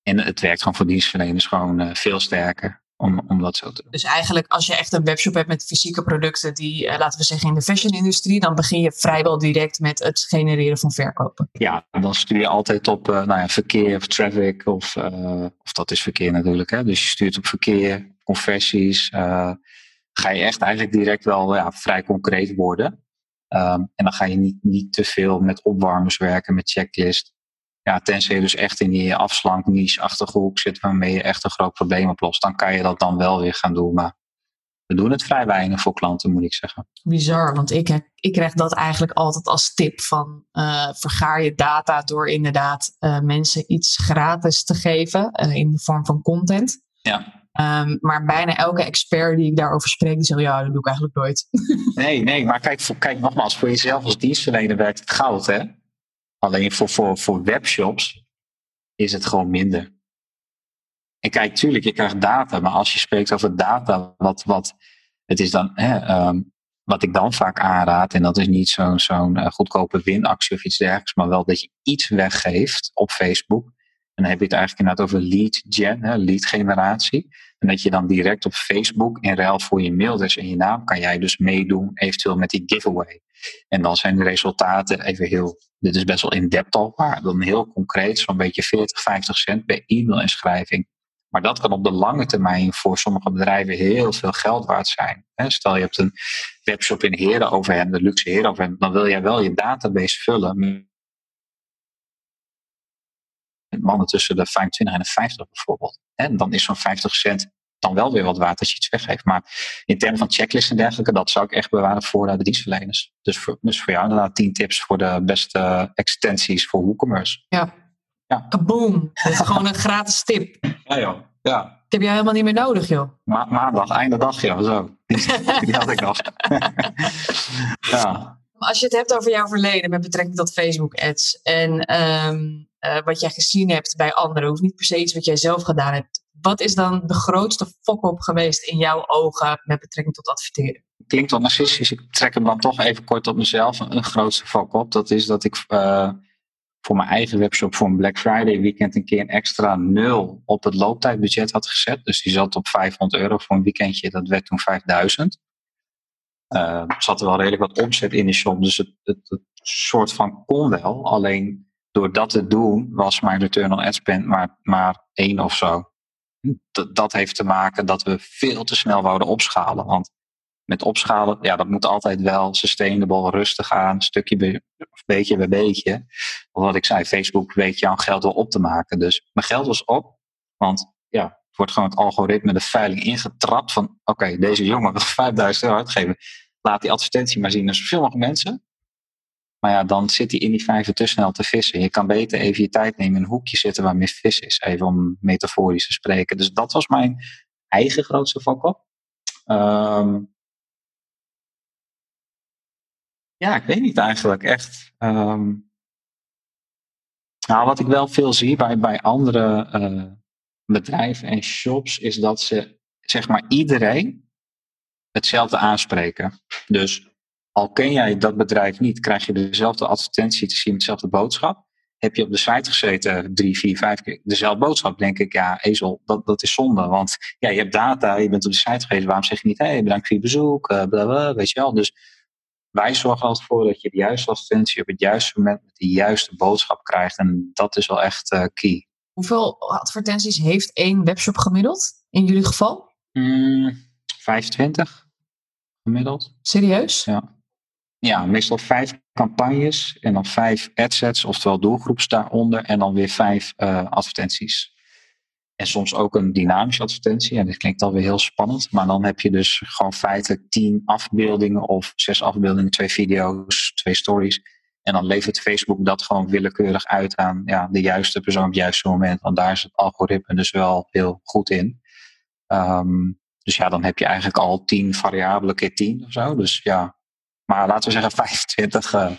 En het werkt gewoon voor dienstverleners gewoon eh, veel sterker om, om dat zo te doen. Dus eigenlijk als je echt een webshop hebt met fysieke producten die, eh, laten we zeggen, in de fashion-industrie, dan begin je vrijwel direct met het genereren van verkopen. Ja, dan stuur je altijd op eh, nou ja, verkeer of traffic, of, of dat is verkeer natuurlijk. Hè? Dus je stuurt op verkeer, conversies. ga je echt eigenlijk direct wel ja, vrij concreet worden. Ehm, en dan ga je niet, niet te veel met opwarmers werken, met checklist. Ja, tenzij je dus echt in die afslank niche achterhoek zit waarmee je echt een groot probleem oplost. Dan kan je dat dan wel weer gaan doen. Maar we doen het vrij weinig voor klanten, moet ik zeggen. Bizar, want ik, ik krijg dat eigenlijk altijd als tip van eh, vergaar je data door inderdaad eh, mensen iets gratis te geven eh, in de vorm van content. Ja. Ehm, maar bijna elke expert die ik daarover spreek, die zegt ja, dat doe ik eigenlijk nooit. Nee, nee, maar kijk, kijk nogmaals, voor jezelf als dienstverlener werkt het goud, hè? Alleen voor, voor, voor webshops is het gewoon minder. En kijk, tuurlijk, je krijgt data, maar als je spreekt over data, wat, wat het is dan, hè, ehm, wat ik dan vaak aanraad, en dat is niet zo'n zo'n eh, goedkope winactie of iets dergelijks, maar wel dat je iets weggeeft op Facebook. En dan heb je het eigenlijk inderdaad over lead gen, hè, lead generatie. En dat je dan direct op Facebook in ruil voor je mailadres en je naam kan jij dus meedoen, eventueel met die giveaway. En dan zijn de resultaten even heel, dit is best wel in-depth al, maar dan heel concreet, zo'n beetje 40, 50 cent per e-mailinschrijving. Maar dat kan op de lange termijn voor sommige bedrijven heel veel geld waard zijn. Stel je hebt een webshop in Heren overhemd, de luxe Heren overhemd, dan wil jij wel je database vullen mannen tussen de 25 en de 50 bijvoorbeeld. En dan is zo'n 50 cent dan wel weer wat waard als je iets weggeeft. Maar in termen van checklists en dergelijke, dat zou ik echt bewaren voor de dienstverleners. Dus voor, dus voor jou inderdaad 10 tips voor de beste extensies voor WooCommerce. Ja. ja. Boom. Dat is gewoon een gratis tip. Ja joh. Ja. Ik heb jou helemaal niet meer nodig joh. Ma maandag, einde dag joh. Zo. Die, die had ik nog. ja. Als je het hebt over jouw verleden met betrekking tot Facebook ads en um, uh, wat jij gezien hebt bij anderen, hoeft niet per se iets wat jij zelf gedaan hebt. Wat is dan de grootste fok-op geweest in jouw ogen met betrekking tot adverteren? Klinkt wel narcistisch. Ik trek hem dan toch even kort op mezelf. Een grootste fok-op. Dat is dat ik uh, voor mijn eigen webshop voor een Black Friday weekend een keer een extra nul op het looptijdbudget had gezet. Dus die zat op 500 euro voor een weekendje. Dat werd toen 5000. Uh, zat er wel redelijk wat omzet in de shop. Dus het, het, soort van kon wel. Alleen door dat te doen was mijn return on ad spend maar, maar één of zo. Dat, dat heeft te maken dat we veel te snel wouden opschalen. Want met opschalen, ja, dat moet altijd wel sustainable, rustig gaan, stukje bij, beetje bij beetje. Wat ik zei, Facebook weet jouw geld wel op te maken. Dus mijn geld was op, want wordt gewoon het algoritme, de veiling ingetrapt van, oké, deze jongen wil 5000 euro uitgeven. Laat die advertentie maar zien naar zoveel mogelijk mensen. Maar ja, dan zit hij in die vijver te snel te vissen. Je kan beter even je tijd nemen in een hoekje zitten waar meer vis is. Even om metaforisch te spreken. Dus dat was mijn eigen grootste fuck-up. Ehm, ja, ik weet niet eigenlijk echt. Ehm, nou, wat ik wel veel zie bij, bij andere uh, bedrijven en shops, is dat ze, zeg maar, iedereen hetzelfde aanspreken. Dus al ken jij dat bedrijf niet, krijg je dezelfde advertentie te zien dezelfde boodschap. Heb je op de site gezeten drie, vier, vijf keer dezelfde boodschap, denk ik, ja, ezel, dat, dat is zonde. Want ja, je hebt data, je bent op de site geweest, waarom zeg je niet, hé, hey, bedankt voor je bezoek, uh, bla, bla, weet je wel. Dus wij zorgen altijd voor dat je de juiste advertentie op het juiste moment met de juiste boodschap krijgt. En dat is wel echt uh, key. Hoeveel advertenties heeft één webshop gemiddeld in jullie geval? Mm, 25 gemiddeld. Serieus? Ja. Ja, meestal vijf campagnes en dan vijf adsets, oftewel doelgroeps daaronder, en dan weer vijf uh, advertenties. En soms ook een dynamische advertentie. En dit klinkt alweer heel spannend. Maar dan heb je dus gewoon feitelijk tien afbeeldingen of zes afbeeldingen, twee video's, twee stories. En dan levert Facebook dat gewoon willekeurig uit aan ja, de juiste persoon op het juiste moment. Want daar is het algoritme dus wel heel goed in. Um, dus ja, dan heb je eigenlijk al tien variabelen keer tien of zo. Dus ja, maar laten we zeggen 25 uh, eh,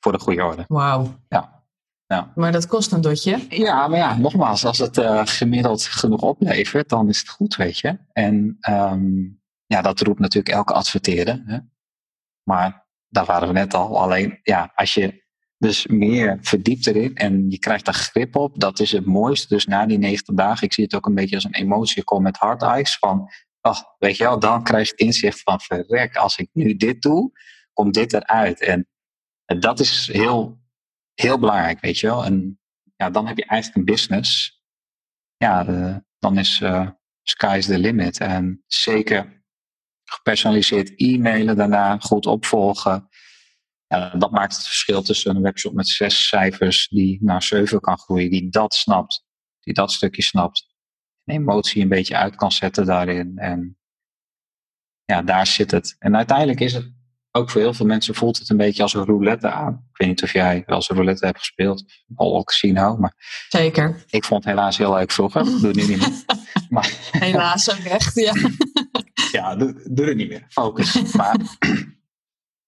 voor de goede orde. Wauw. Ja. ja. Maar dat kost een dotje. Ja, maar ja, nogmaals, als het uh, gemiddeld genoeg oplevert, dan is het goed, weet je. En um, ja, dat roept natuurlijk elke adverteerder. Hè? Maar daar waren we net al. Alleen, ja, als je dus meer verdiept erin en je krijgt daar grip op, dat is het mooiste. Dus na die 90 dagen, ik zie het ook een beetje als een emotie met hard eyes. Van, oh, weet je wel, dan krijg je inzicht van verrek, als ik nu dit doe, komt dit eruit? En, en dat is heel, heel belangrijk, weet je wel. En ja, dan heb je eigenlijk een business. Ja, dan is uh, sky's the limit. En zeker gepersonaliseerd e-mailen daarna, goed opvolgen. dat maakt het verschil tussen een webshop met zes cijfers die naar zeven kan groeien, die dat snapt, die dat stukje snapt. En emotie een beetje uit kan zetten daarin. En ja, daar zit het. En uiteindelijk is het ook voor heel veel mensen voelt het een beetje als een roulette aan. Ik weet niet of jij wel eens een roulette hebt gespeeld. Al casino. Maar Zeker. Ik vond het helaas heel leuk vroeger. Doe het nu niet meer. Maar, helaas ook echt, ja. Ja, doe, doe het niet meer. Focus. Maar,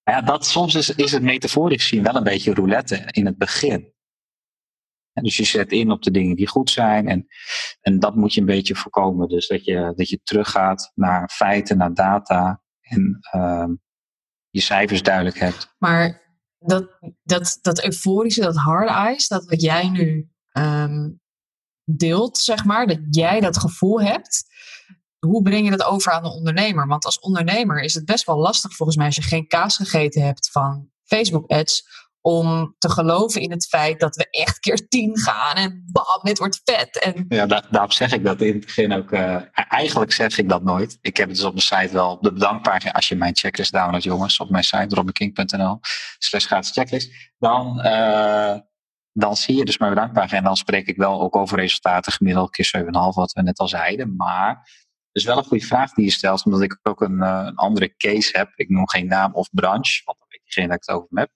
ja, dat, soms is, is het metaforisch gezien wel een beetje roulette in het begin. En dus je zet in op de dingen die goed zijn. En, en dat moet je een beetje voorkomen. Dus dat je, dat je teruggaat naar feiten, naar data. En uh, je cijfers duidelijk hebt. Maar dat, dat, dat euforische, dat hard eyes, dat wat jij nu um, deelt, zeg maar, dat jij dat gevoel hebt, hoe breng je dat over aan de ondernemer? Want als ondernemer is het best wel lastig volgens mij als je geen kaas gegeten hebt van Facebook ads om te geloven in het feit dat we echt keer tien gaan en bam, dit wordt vet. En... Ja, daar, zeg ik dat in het begin ook. Uh, eigenlijk zeg ik dat nooit. Ik heb het dus op mijn site wel, op de bedankpagina, als je mijn checklist downloadt, jongens, op mijn site, robinking.nl, slash checklist, dan, uh, dan zie je dus mijn bedankpagina en dan spreek ik wel ook over resultaten, gemiddeld keer 7,5, wat we net al zeiden. Maar is wel een goede vraag die je stelt, omdat ik ook een, uh, een andere case heb. Ik noem geen naam of branche, want dan weet diegene dat ik het over heb.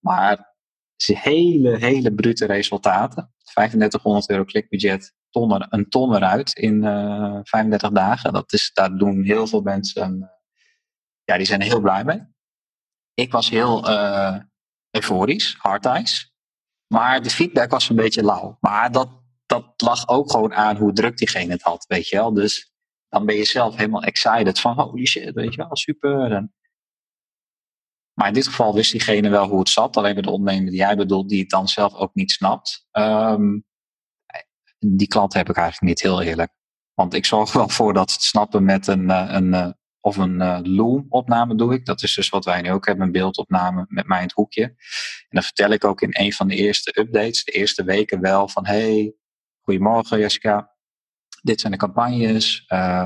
Maar is hele, hele brute resultaten. 3500 euro klikbudget, ton een ton eruit in uh, 35 dagen. Dat is, daar doen heel veel mensen, uh, ja, die zijn heel blij mee. Ik was heel uh, euforisch, hard ice. Maar de feedback was een beetje lauw. Maar dat, dat lag ook gewoon aan hoe druk diegene het had, weet je wel. Dus dan ben je zelf helemaal excited van holy shit, weet je wel, super. Maar in dit geval wist diegene wel hoe het zat. Alleen bij de ondernemer die jij bedoelt, die het dan zelf ook niet snapt. Um, die klant heb ik eigenlijk niet, heel eerlijk. Want ik zorg wel voor dat het snappen met een, een, of een uh, Loom-opname doe ik. Dat is dus wat wij nu ook hebben, een beeldopname met mij in het hoekje. En dan vertel ik ook in een van de eerste updates, de eerste weken wel van... Hey, goedemorgen Jessica, dit zijn de campagnes, uh,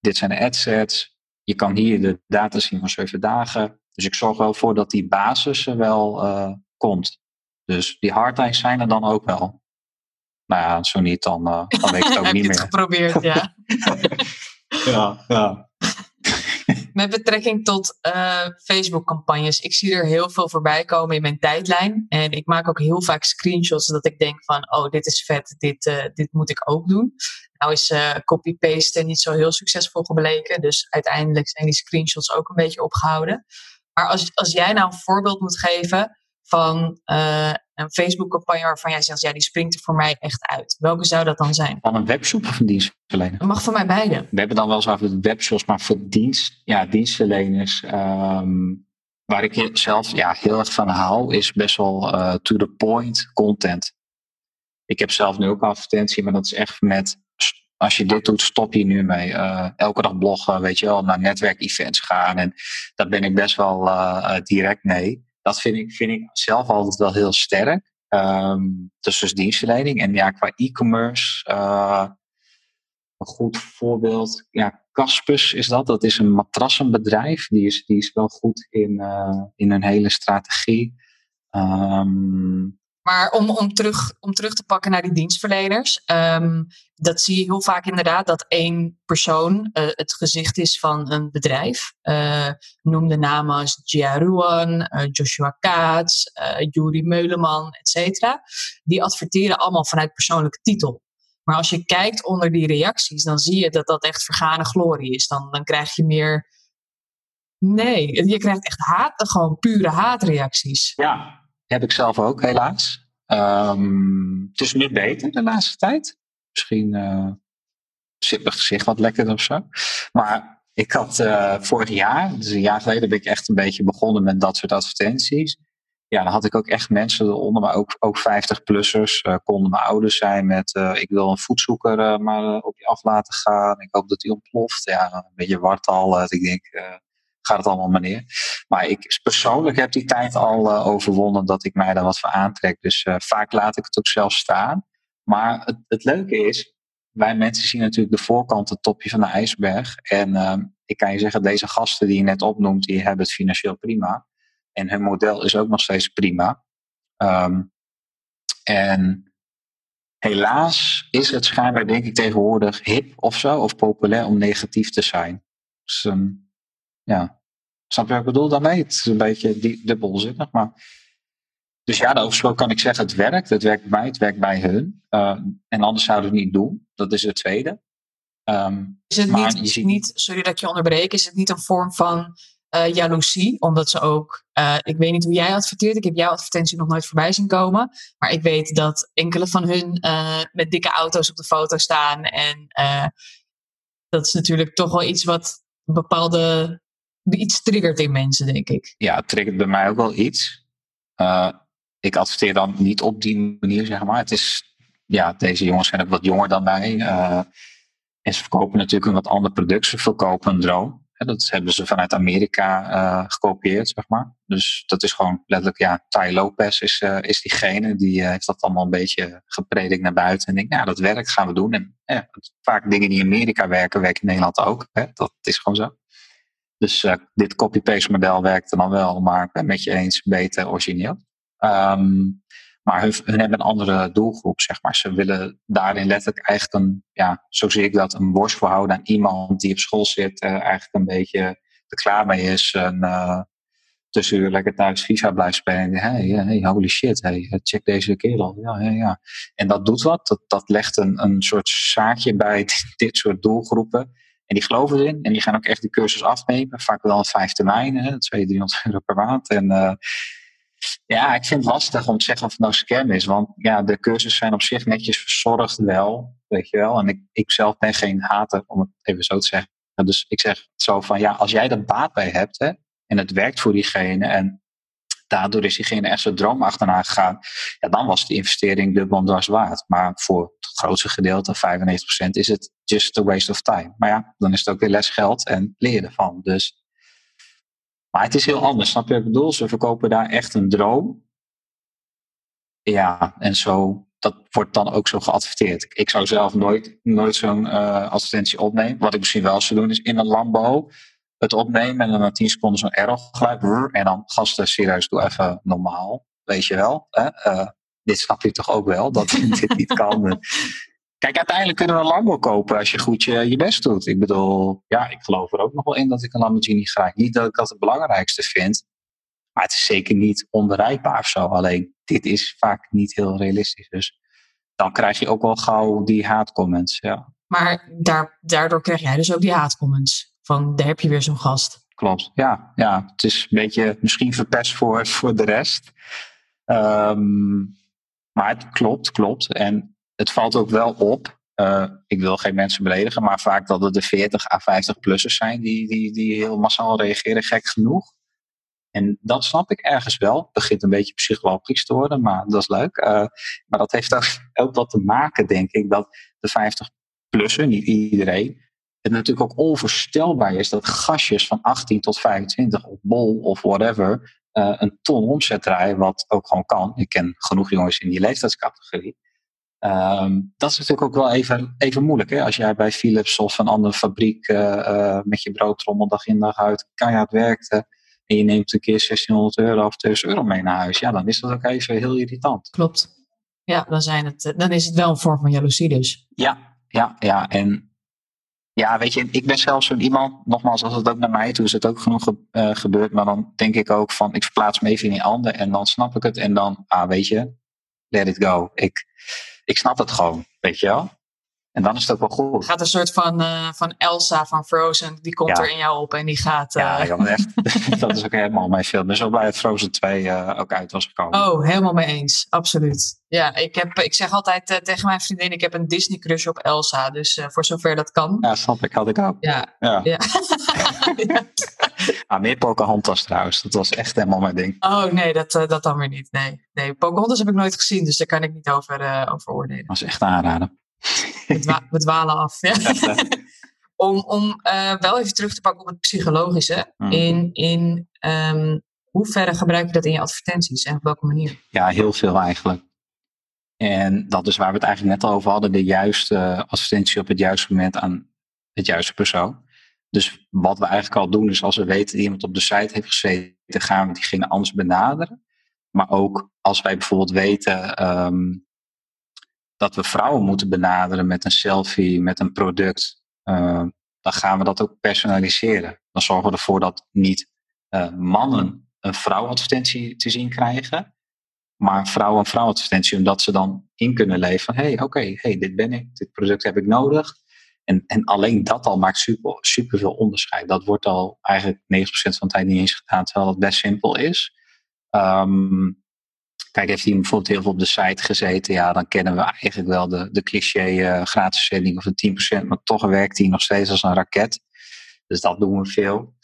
dit zijn de adsets. Je kan hier de data zien van zeven dagen. Dus ik zorg wel voor dat die basis er wel uh, komt. Dus die hardlines zijn er dan ook wel. Nou ja, zo niet, dan, uh, dan weet ik het ook niet meer. Heb geprobeerd, ja. ja, ja. Met betrekking tot uh, Facebook-campagnes. Ik zie er heel veel voorbij komen in mijn tijdlijn. En ik maak ook heel vaak screenshots dat ik denk van... oh, dit is vet, dit, uh, dit moet ik ook doen. Nou is uh, copy-paste niet zo heel succesvol gebleken. Dus uiteindelijk zijn die screenshots ook een beetje opgehouden. Maar als, als jij nou een voorbeeld moet geven van een Facebook-campagne waarvan jij zegt, ja, die springt er voor mij echt uit. Welke zou dat dan zijn? Van een webshop of een dienstverlener? Dat mag voor mij beide. We hebben dan wel eens over de webshops, maar voor dienst, ja, dienstverleners, um, waar ik zelf ja, heel erg van hou, is best wel uh, to the point content. Ik heb zelf nu ook een advertentie, maar dat is echt met als je dit doet, stop je nu mee. Uh, elke dag bloggen, weet je wel, naar netwerkevents gaan. En daar ben ik best wel uh, direct mee. Dat vind ik, vind ik zelf altijd wel heel sterk. Um, dus, dienstverlening. En ja, qua e-commerce, uh, een goed voorbeeld. Ja, Caspus is dat. Dat is een matrassenbedrijf. Die is, die is wel goed in, in een hele strategie. Um, maar om, om, terug, om terug te pakken naar die dienstverleners. Um, dat zie je heel vaak inderdaad dat één persoon uh, het gezicht is van een bedrijf. Uh, noem de namen als Jia Ruan, uh, Joshua Kaats, Juri Meuleman, et. Die adverteren allemaal vanuit persoonlijke titel. Maar als je kijkt onder die reacties, dan zie je dat dat echt vergane glorie is. Dan, dan krijg je meer. Nee, je krijgt echt haat, gewoon pure haatreacties. Ja, heb ik zelf ook, helaas. Um, het is nu beter de laatste tijd. Misschien uh, zit mijn gezicht wat lekkerder of zo. Maar ik had uh, vorig jaar, dus een jaar geleden, ben ik echt een beetje begonnen met dat soort advertenties. Ja, dan had ik ook echt mensen eronder, maar ook, ook 50-plussers. Uh, konden mijn ouders zijn met: ik wil een voetzoeker maar op je af laten gaan. Ik hoop dat die ontploft. Ja, een beetje wartal. ik denk: gaat het allemaal meneer. Maar ik persoonlijk heb die tijd al uh, overwonnen dat ik mij daar wat voor aantrek. Dus uh, vaak laat ik het ook zelf staan. Maar het, het, leuke is, wij mensen zien natuurlijk de voorkant, het topje van de ijsberg. En uh, ik kan je zeggen, deze gasten die je net opnoemt, die hebben het financieel prima. En hun model is ook nog steeds prima. Um, en helaas is het schijnbaar, denk ik, tegenwoordig hip of zo, of populair om negatief te zijn. Dus um, ja, Snap je wat ik bedoel daarmee? Het is een beetje die, dubbelzinnig. Maar... Dus ja, daarover kan ik zeggen, het werkt. Het werkt bij mij, het werkt bij hun. Uh, en anders zouden we het niet doen. Dat is het tweede. Um, is het niet, is het niet, sorry dat ik je onderbreek, is het niet een vorm van uh, jaloezie? Omdat ze ook, uh, ik weet niet hoe jij adverteert, ik heb jouw advertentie nog nooit voorbij zien komen. Maar ik weet dat enkele van hun met dikke auto's op de foto staan. En dat is natuurlijk toch wel iets wat een bepaalde iets triggert in mensen, denk ik. Ja, het triggert bij mij ook wel iets. Uh, ik adverteer dan niet op die manier, zeg maar. Het is, ja, deze jongens zijn ook wat jonger dan mij. Uh, En ze verkopen natuurlijk een wat ander product. Ze verkopen een drone. Dat hebben ze vanuit Amerika uh, gekopieerd, zeg maar. Dus dat is gewoon letterlijk, ja, Ty Lopez is, is diegene. Die heeft dat allemaal een beetje gepredikt naar buiten. En denk, nou, dat werkt, gaan we doen. En vaak dingen die in Amerika werken, werken in Nederland ook. Hè? Dat is gewoon zo. Dus dit copy-paste model werkte dan wel, maar met je eens beter origineel. Um, maar hun, hebben een andere doelgroep, zeg maar. Ze willen daarin letterlijk eigenlijk een, ja, zo zie ik dat, een borst voorhouden aan iemand die op school zit, uh, eigenlijk een beetje er klaar mee is. En uh, tussenuur lekker thuis FIFA blijft spelen. En hey, hey, holy shit, hey, check deze kerel. Ja, ja, ja. En dat doet wat. Dat, dat legt een, een soort zaadje bij dit soort doelgroepen. En die geloven erin en die gaan ook echt die cursus afnemen. Vaak wel vijf termijnen, 200, 300 euro per maand. En uh, ja, ik vind het lastig om te zeggen of het nou scam is. Want ja, de cursussen zijn op zich netjes verzorgd wel. Weet je wel. En ik, ik zelf ben geen hater, om het even zo te zeggen. Dus ik zeg zo van, ja, als jij er baat bij hebt hè, en het werkt voor diegene en daardoor is diegene echt zijn droom achterna gegaan, ja, dan was de investering dubbel en dwars waard. Maar voor het grootste gedeelte, 95%, is het just a waste of time. Maar ja, dan is het ook weer les geld en leer ervan. Dus maar het is heel anders, snap je wat ik bedoel? Ze verkopen daar echt een droom. Ja, en zo, dat wordt dan ook zo geadverteerd. Ik zou zelf nooit, nooit zo'n uh, advertentie opnemen. Wat ik misschien wel zou doen, is in een Lambo het opnemen en dan na 10 seconden zo'n error geluid. En dan gasten, serieus, doe even normaal. Weet je wel. Hè? Uh, dit snap je toch ook wel, dat dit niet kan. Kijk, uiteindelijk kunnen we een Lambo kopen als je goed je, je best doet. Ik bedoel, ja, ik geloof er ook nog wel in dat ik een Lamborghini graag. Niet dat ik dat het belangrijkste vind, maar het is zeker niet onbereikbaar of zo. Alleen, dit is vaak niet heel realistisch. Dus dan krijg je ook wel gauw die haatcomments, ja. Maar daar, daardoor krijg jij dus ook die haatcomments. Van, daar heb je weer zo'n gast. Klopt, ja. ja. Het is een beetje misschien verpest voor, voor de rest. Um, maar het klopt, klopt. En het valt ook wel op. Uh, ik wil geen mensen beledigen, maar vaak dat het de 40 à 50-plussers zijn die, die, die heel massaal reageren, gek genoeg. En dat snap ik ergens wel. Het begint een beetje psychologisch te worden, maar dat is leuk. Uh, maar dat heeft ook, ook wat te maken, denk ik, dat de 50-plusser, niet iedereen, het natuurlijk ook onvoorstelbaar is dat gastjes van 18 tot 25 op bol of whatever uh, een ton omzet draaien, wat ook gewoon kan. Ik ken genoeg jongens in die leeftijdscategorie. Um, dat is natuurlijk ook wel even, even moeilijk. Hè? Als jij bij Philips of een andere fabriek uh, uh, met je broodtrommel dag in dag uit keihard werkte. En je neemt een keer 1600 euro of 1000 euro mee naar huis. Ja, dan is dat ook even heel irritant. Klopt. Ja, dan, zijn het, dan is het wel een vorm van jaloezie dus. Ja, ja, ja. En ja, weet je, ik ben zelf zo'n iemand, nogmaals, als het ook naar mij toe is het ook genoeg uh, gebeurd. Maar dan denk ik ook van, ik verplaats me even in die ander en dan snap ik het. En dan, ah, weet je, let it go. Ik, ik snap het gewoon, weet je wel. En dan is het ook wel goed. Gaat een soort van, uh, van Elsa van Frozen, die komt er in jou op en die gaat... Uh... Ja, ja echt, dat is ook helemaal mijn film. Dus zo blij dat Frozen 2 uh, ook uit was gekomen. Oh, helemaal mee eens. Absoluut. Ja, ik, heb, ik zeg altijd tegen mijn vriendin, ik heb een Disney crush op Elsa. Dus voor zover dat kan. Ja, snap ik. Had ik ook. Ja. ja. ja. ah, meer Pocahontas trouwens. Dat was echt helemaal mijn ding. Oh nee, dat, dat dan weer niet. Nee, nee, Pocahontas heb ik nooit gezien, dus daar kan ik niet over, over oordelen. Dat was echt aanraden. We, dwalen af. Ja. om om uh, wel even terug te pakken op het psychologische. Mm. In, in um, hoeverre gebruik je dat in je advertenties en op welke manier? Ja, heel veel eigenlijk. En dat is waar we het eigenlijk net al over hadden. De juiste advertentie op het juiste moment aan het juiste persoon. Dus wat we eigenlijk al doen is als we weten dat iemand op de site heeft gezeten, gaan we diegene anders benaderen. Maar ook als wij bijvoorbeeld weten um, dat we vrouwen moeten benaderen met een selfie, met een product, uh, dan gaan we dat ook personaliseren. Dan zorgen we ervoor dat niet uh, mannen een vrouwadvertentie te zien krijgen, maar vrouwen een vrouwadvertentie, omdat ze dan in kunnen leven van hey, oké, hey, dit ben ik, dit product heb ik nodig. En, en alleen dat al maakt super, super veel onderscheid. Dat wordt al eigenlijk 90% van de tijd niet eens gedaan, terwijl het best simpel is. Um, Kijk, heeft hij bijvoorbeeld heel veel op de site gezeten, ja, dan kennen we eigenlijk wel de, de cliché uh, gratis zending of een 10%, maar toch werkt hij nog steeds als een raket. Dus dat doen we veel.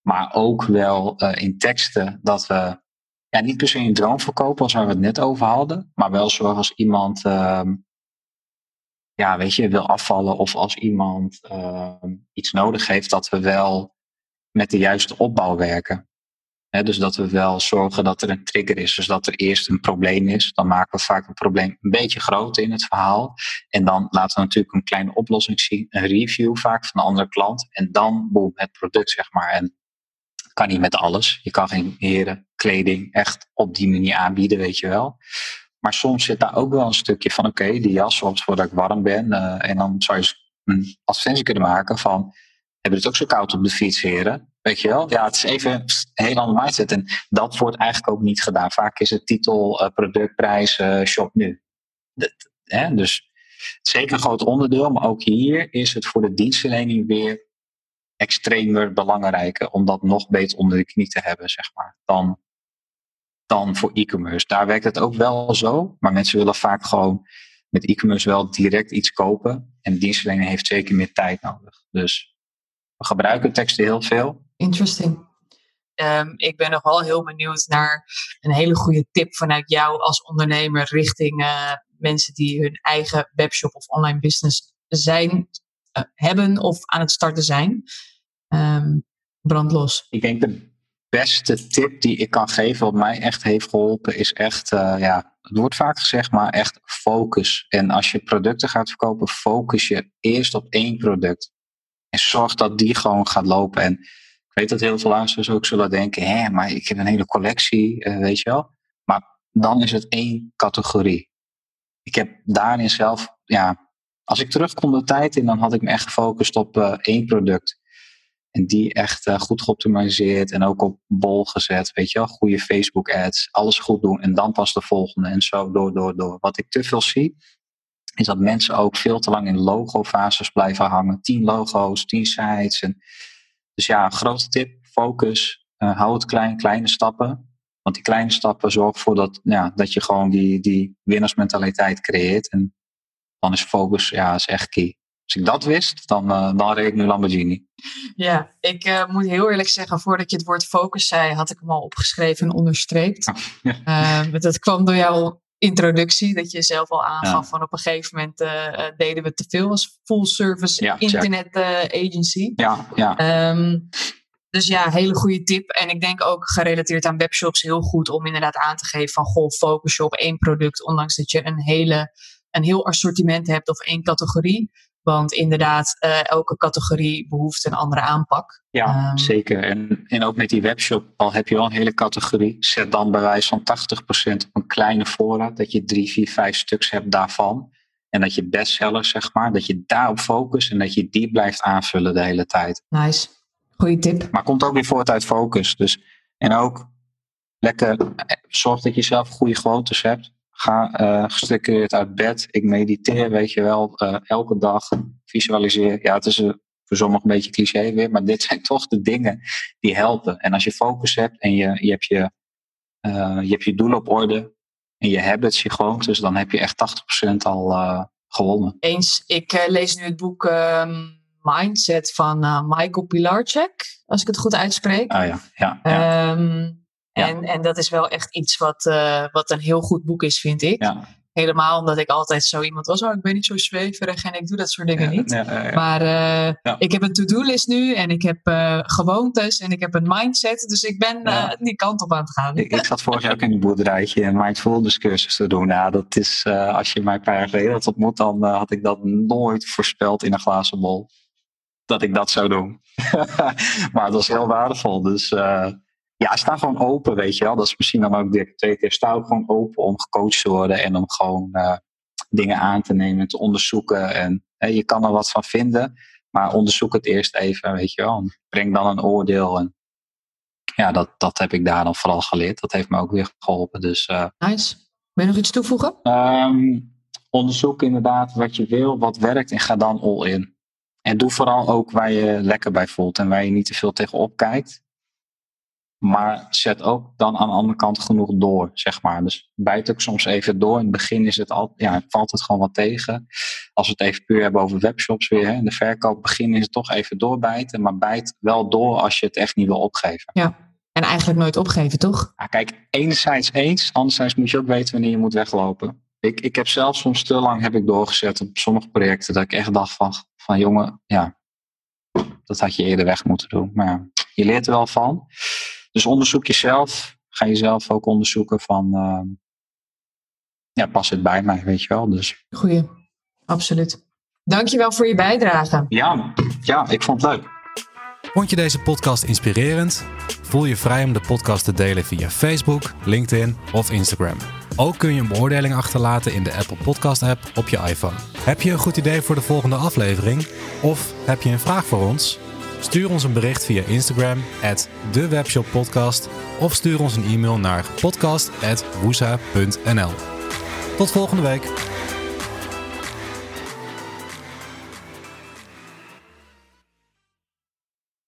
Maar ook wel uh, in teksten dat we ja, niet per se een droom verkopen, als waar we het net over hadden, maar wel zoals iemand uh, ja, weet je, wil afvallen of als iemand ehm, iets nodig heeft, dat we wel met de juiste opbouw werken. Dus dat we wel zorgen dat er een trigger is. Dus dat er eerst een probleem is. Dan maken we vaak een probleem een beetje groter in het verhaal. En dan laten we natuurlijk een kleine oplossing zien. Een review vaak van een andere klant. En dan boem, het product zeg maar. En kan niet met alles. Je kan geen heren, kleding echt op die manier aanbieden, weet je wel. Maar soms zit daar ook wel een stukje van, oké, die jas soms voordat ik warm ben. Uh, en dan zou je een advertentie kunnen maken van, hebben het ook zo koud op de fiets, heren? Weet je wel? Ja, het is even een heel ander mindset. En dat wordt eigenlijk ook niet gedaan. Vaak is het titel, uh, productprijs, uh, shop nu. Dat, hè? Dus zeker een groot onderdeel. Maar ook hier is het voor de dienstverlening weer extremer belangrijker om dat nog beter onder de knie te hebben, zeg maar, dan, dan voor e-commerce. Daar werkt het ook wel zo, maar mensen willen vaak gewoon met e-commerce wel direct iets kopen. En dienstverlening heeft zeker meer tijd nodig. Dus we gebruiken teksten heel veel. Interesting. Um, ik ben nog wel heel benieuwd naar een hele goede tip vanuit jou als ondernemer richting uh, mensen die hun eigen webshop of online business zijn eh, hebben of aan het starten zijn. Um, brandlos. Ik denk de beste tip die ik kan geven, wat mij echt heeft geholpen, is echt, uh, ja, het wordt vaak gezegd, maar echt focus. En als je producten gaat verkopen, focus je eerst op één product. En zorg dat die gewoon gaat lopen. En weet dat heel veel luisteraars ook zullen denken, hé, maar ik heb een hele collectie, uh, weet je wel. Maar dan is het één categorie. Ik heb daarin zelf, ja, als ik terugkom de tijd in, dan had ik me echt gefocust op uh, één product. En die echt uh, goed geoptimaliseerd en ook op bol gezet. Weet je wel, goede Facebook ads, alles goed doen en dan pas de volgende en zo door, door, door. Wat ik te veel zie, is dat mensen ook veel te lang in logo-fases blijven hangen. Tien logo's, tien sites. En, dus ja, grote tip, focus. Uh, hou het klein, kleine stappen. Want die kleine stappen zorgen ervoor dat, ja, dat je gewoon die, die winnersmentaliteit creëert. En dan is focus ja, is echt key. Als ik dat wist, dan, uh, dan reed ik nu Lamborghini. Ja, ik uh, moet heel eerlijk zeggen, voordat je het woord focus zei, had ik hem al opgeschreven en onderstreept. Uh, dat kwam door jouw introductie, dat je zelf al aangaf ja. van op een gegeven moment deden we te veel als full service ja, internet agency. Ja, ja. Um, dus ja, hele goede tip. En ik denk ook gerelateerd aan webshops heel goed om inderdaad aan te geven van goh, focus je op één product, ondanks dat je een hele een heel assortiment hebt of één categorie. Want inderdaad, uh, elke categorie behoeft een andere aanpak. Ja, um, zeker. En, en ook met die webshop, al heb je wel een hele categorie, zet dan bij wijze van 80% op een kleine voorraad, dat je drie, vier, vijf stuks hebt daarvan. En dat je bestsellers, zeg maar, dat je daarop focust en dat je die blijft aanvullen de hele tijd. Nice. Goeie tip. Maar komt ook weer voort uit focus. Dus, en ook lekker, zorg dat je zelf goede gewoontes hebt. Ga uh, gestructureerd uit bed. Ik mediteer, weet je wel, uh, elke dag. Visualiseer. Ja, het is uh, voor sommigen een beetje cliché weer, maar dit zijn toch de dingen die helpen. En als je focus hebt en je, je, hebt, je, je, hebt je doel op orde en je habits, je gewoontes, dan heb je echt 80% al gewonnen. Eens, ik lees nu het boek ehm, Mindset van Michael Pilarczyk, als ik het goed uitspreek. Ah ja, ja. ja. Um, en, en dat is wel echt iets wat, uh, wat een heel goed boek is, vind ik. Ja. Helemaal omdat ik altijd zo iemand was. Oh, ik ben niet zo zweverig en ik doe dat soort dingen ja, niet. Ja, maar uh, ik heb een to-do-list nu en ik heb uh, gewoontes en ik heb een mindset. Dus ik ben die kant op aan het gaan. Ik, ik zat vorig jaar ook in een boerderijtje en mindfulness cursus te doen. Nou, dat is, als je mij een paar jaar geleden had ontmoet, dan had ik dat nooit voorspeld in een glazen bol. Dat ik dat zou doen. maar het was heel waardevol. Dus ja, sta gewoon open, weet je wel. Dat is misschien dan ook de twee keer. Sta ook gewoon open om gecoacht te worden en om gewoon uh, dingen aan te nemen en te onderzoeken. En uh, je kan er wat van vinden, maar onderzoek het eerst even, weet je wel. Breng dan een oordeel. En ja, dat, dat heb ik daar dan vooral geleerd. Dat heeft me ook weer geholpen. Dus, uh, nice. Wil je nog iets toevoegen? Um, onderzoek inderdaad wat je wil, wat werkt en ga dan all in. En doe vooral ook waar je lekker bij voelt en waar je niet te veel tegenop kijkt. Maar zet ook dan aan de andere kant genoeg door, zeg maar. Dus bijt ook soms even door. In het begin is het al, ja, valt het gewoon wat tegen. Als we het even puur hebben over webshops weer. Hè. De verkoop begin is het toch even doorbijten. Maar bijt wel door als je het echt niet wil opgeven. Ja, en eigenlijk nooit opgeven, toch? Ja, kijk, enerzijds eens. Anderzijds moet je ook weten wanneer je moet weglopen. Ik, ik heb zelf soms te lang heb ik doorgezet op sommige projecten dat ik echt dacht van, van jongen, ja, dat had je eerder weg moeten doen. Maar ja, je leert er wel van. Dus onderzoek jezelf. Ga jezelf ook onderzoeken van, uh, ja, past het bij mij, weet je wel. Dus. Goeie, absoluut. Dankjewel voor je bijdrage. Ja, ja, ik vond het leuk. Vond je deze podcast inspirerend? Voel je vrij om de podcast te delen via Facebook, LinkedIn of Instagram. Ook kun je een beoordeling achterlaten in de Apple Podcast app op je iPhone. Heb je een goed idee voor de volgende aflevering? Of heb je een vraag voor ons? Stuur ons een bericht via Instagram, at dewebshoppodcast, of stuur ons een e-mail naar podcast.woesa.nl. Tot volgende week.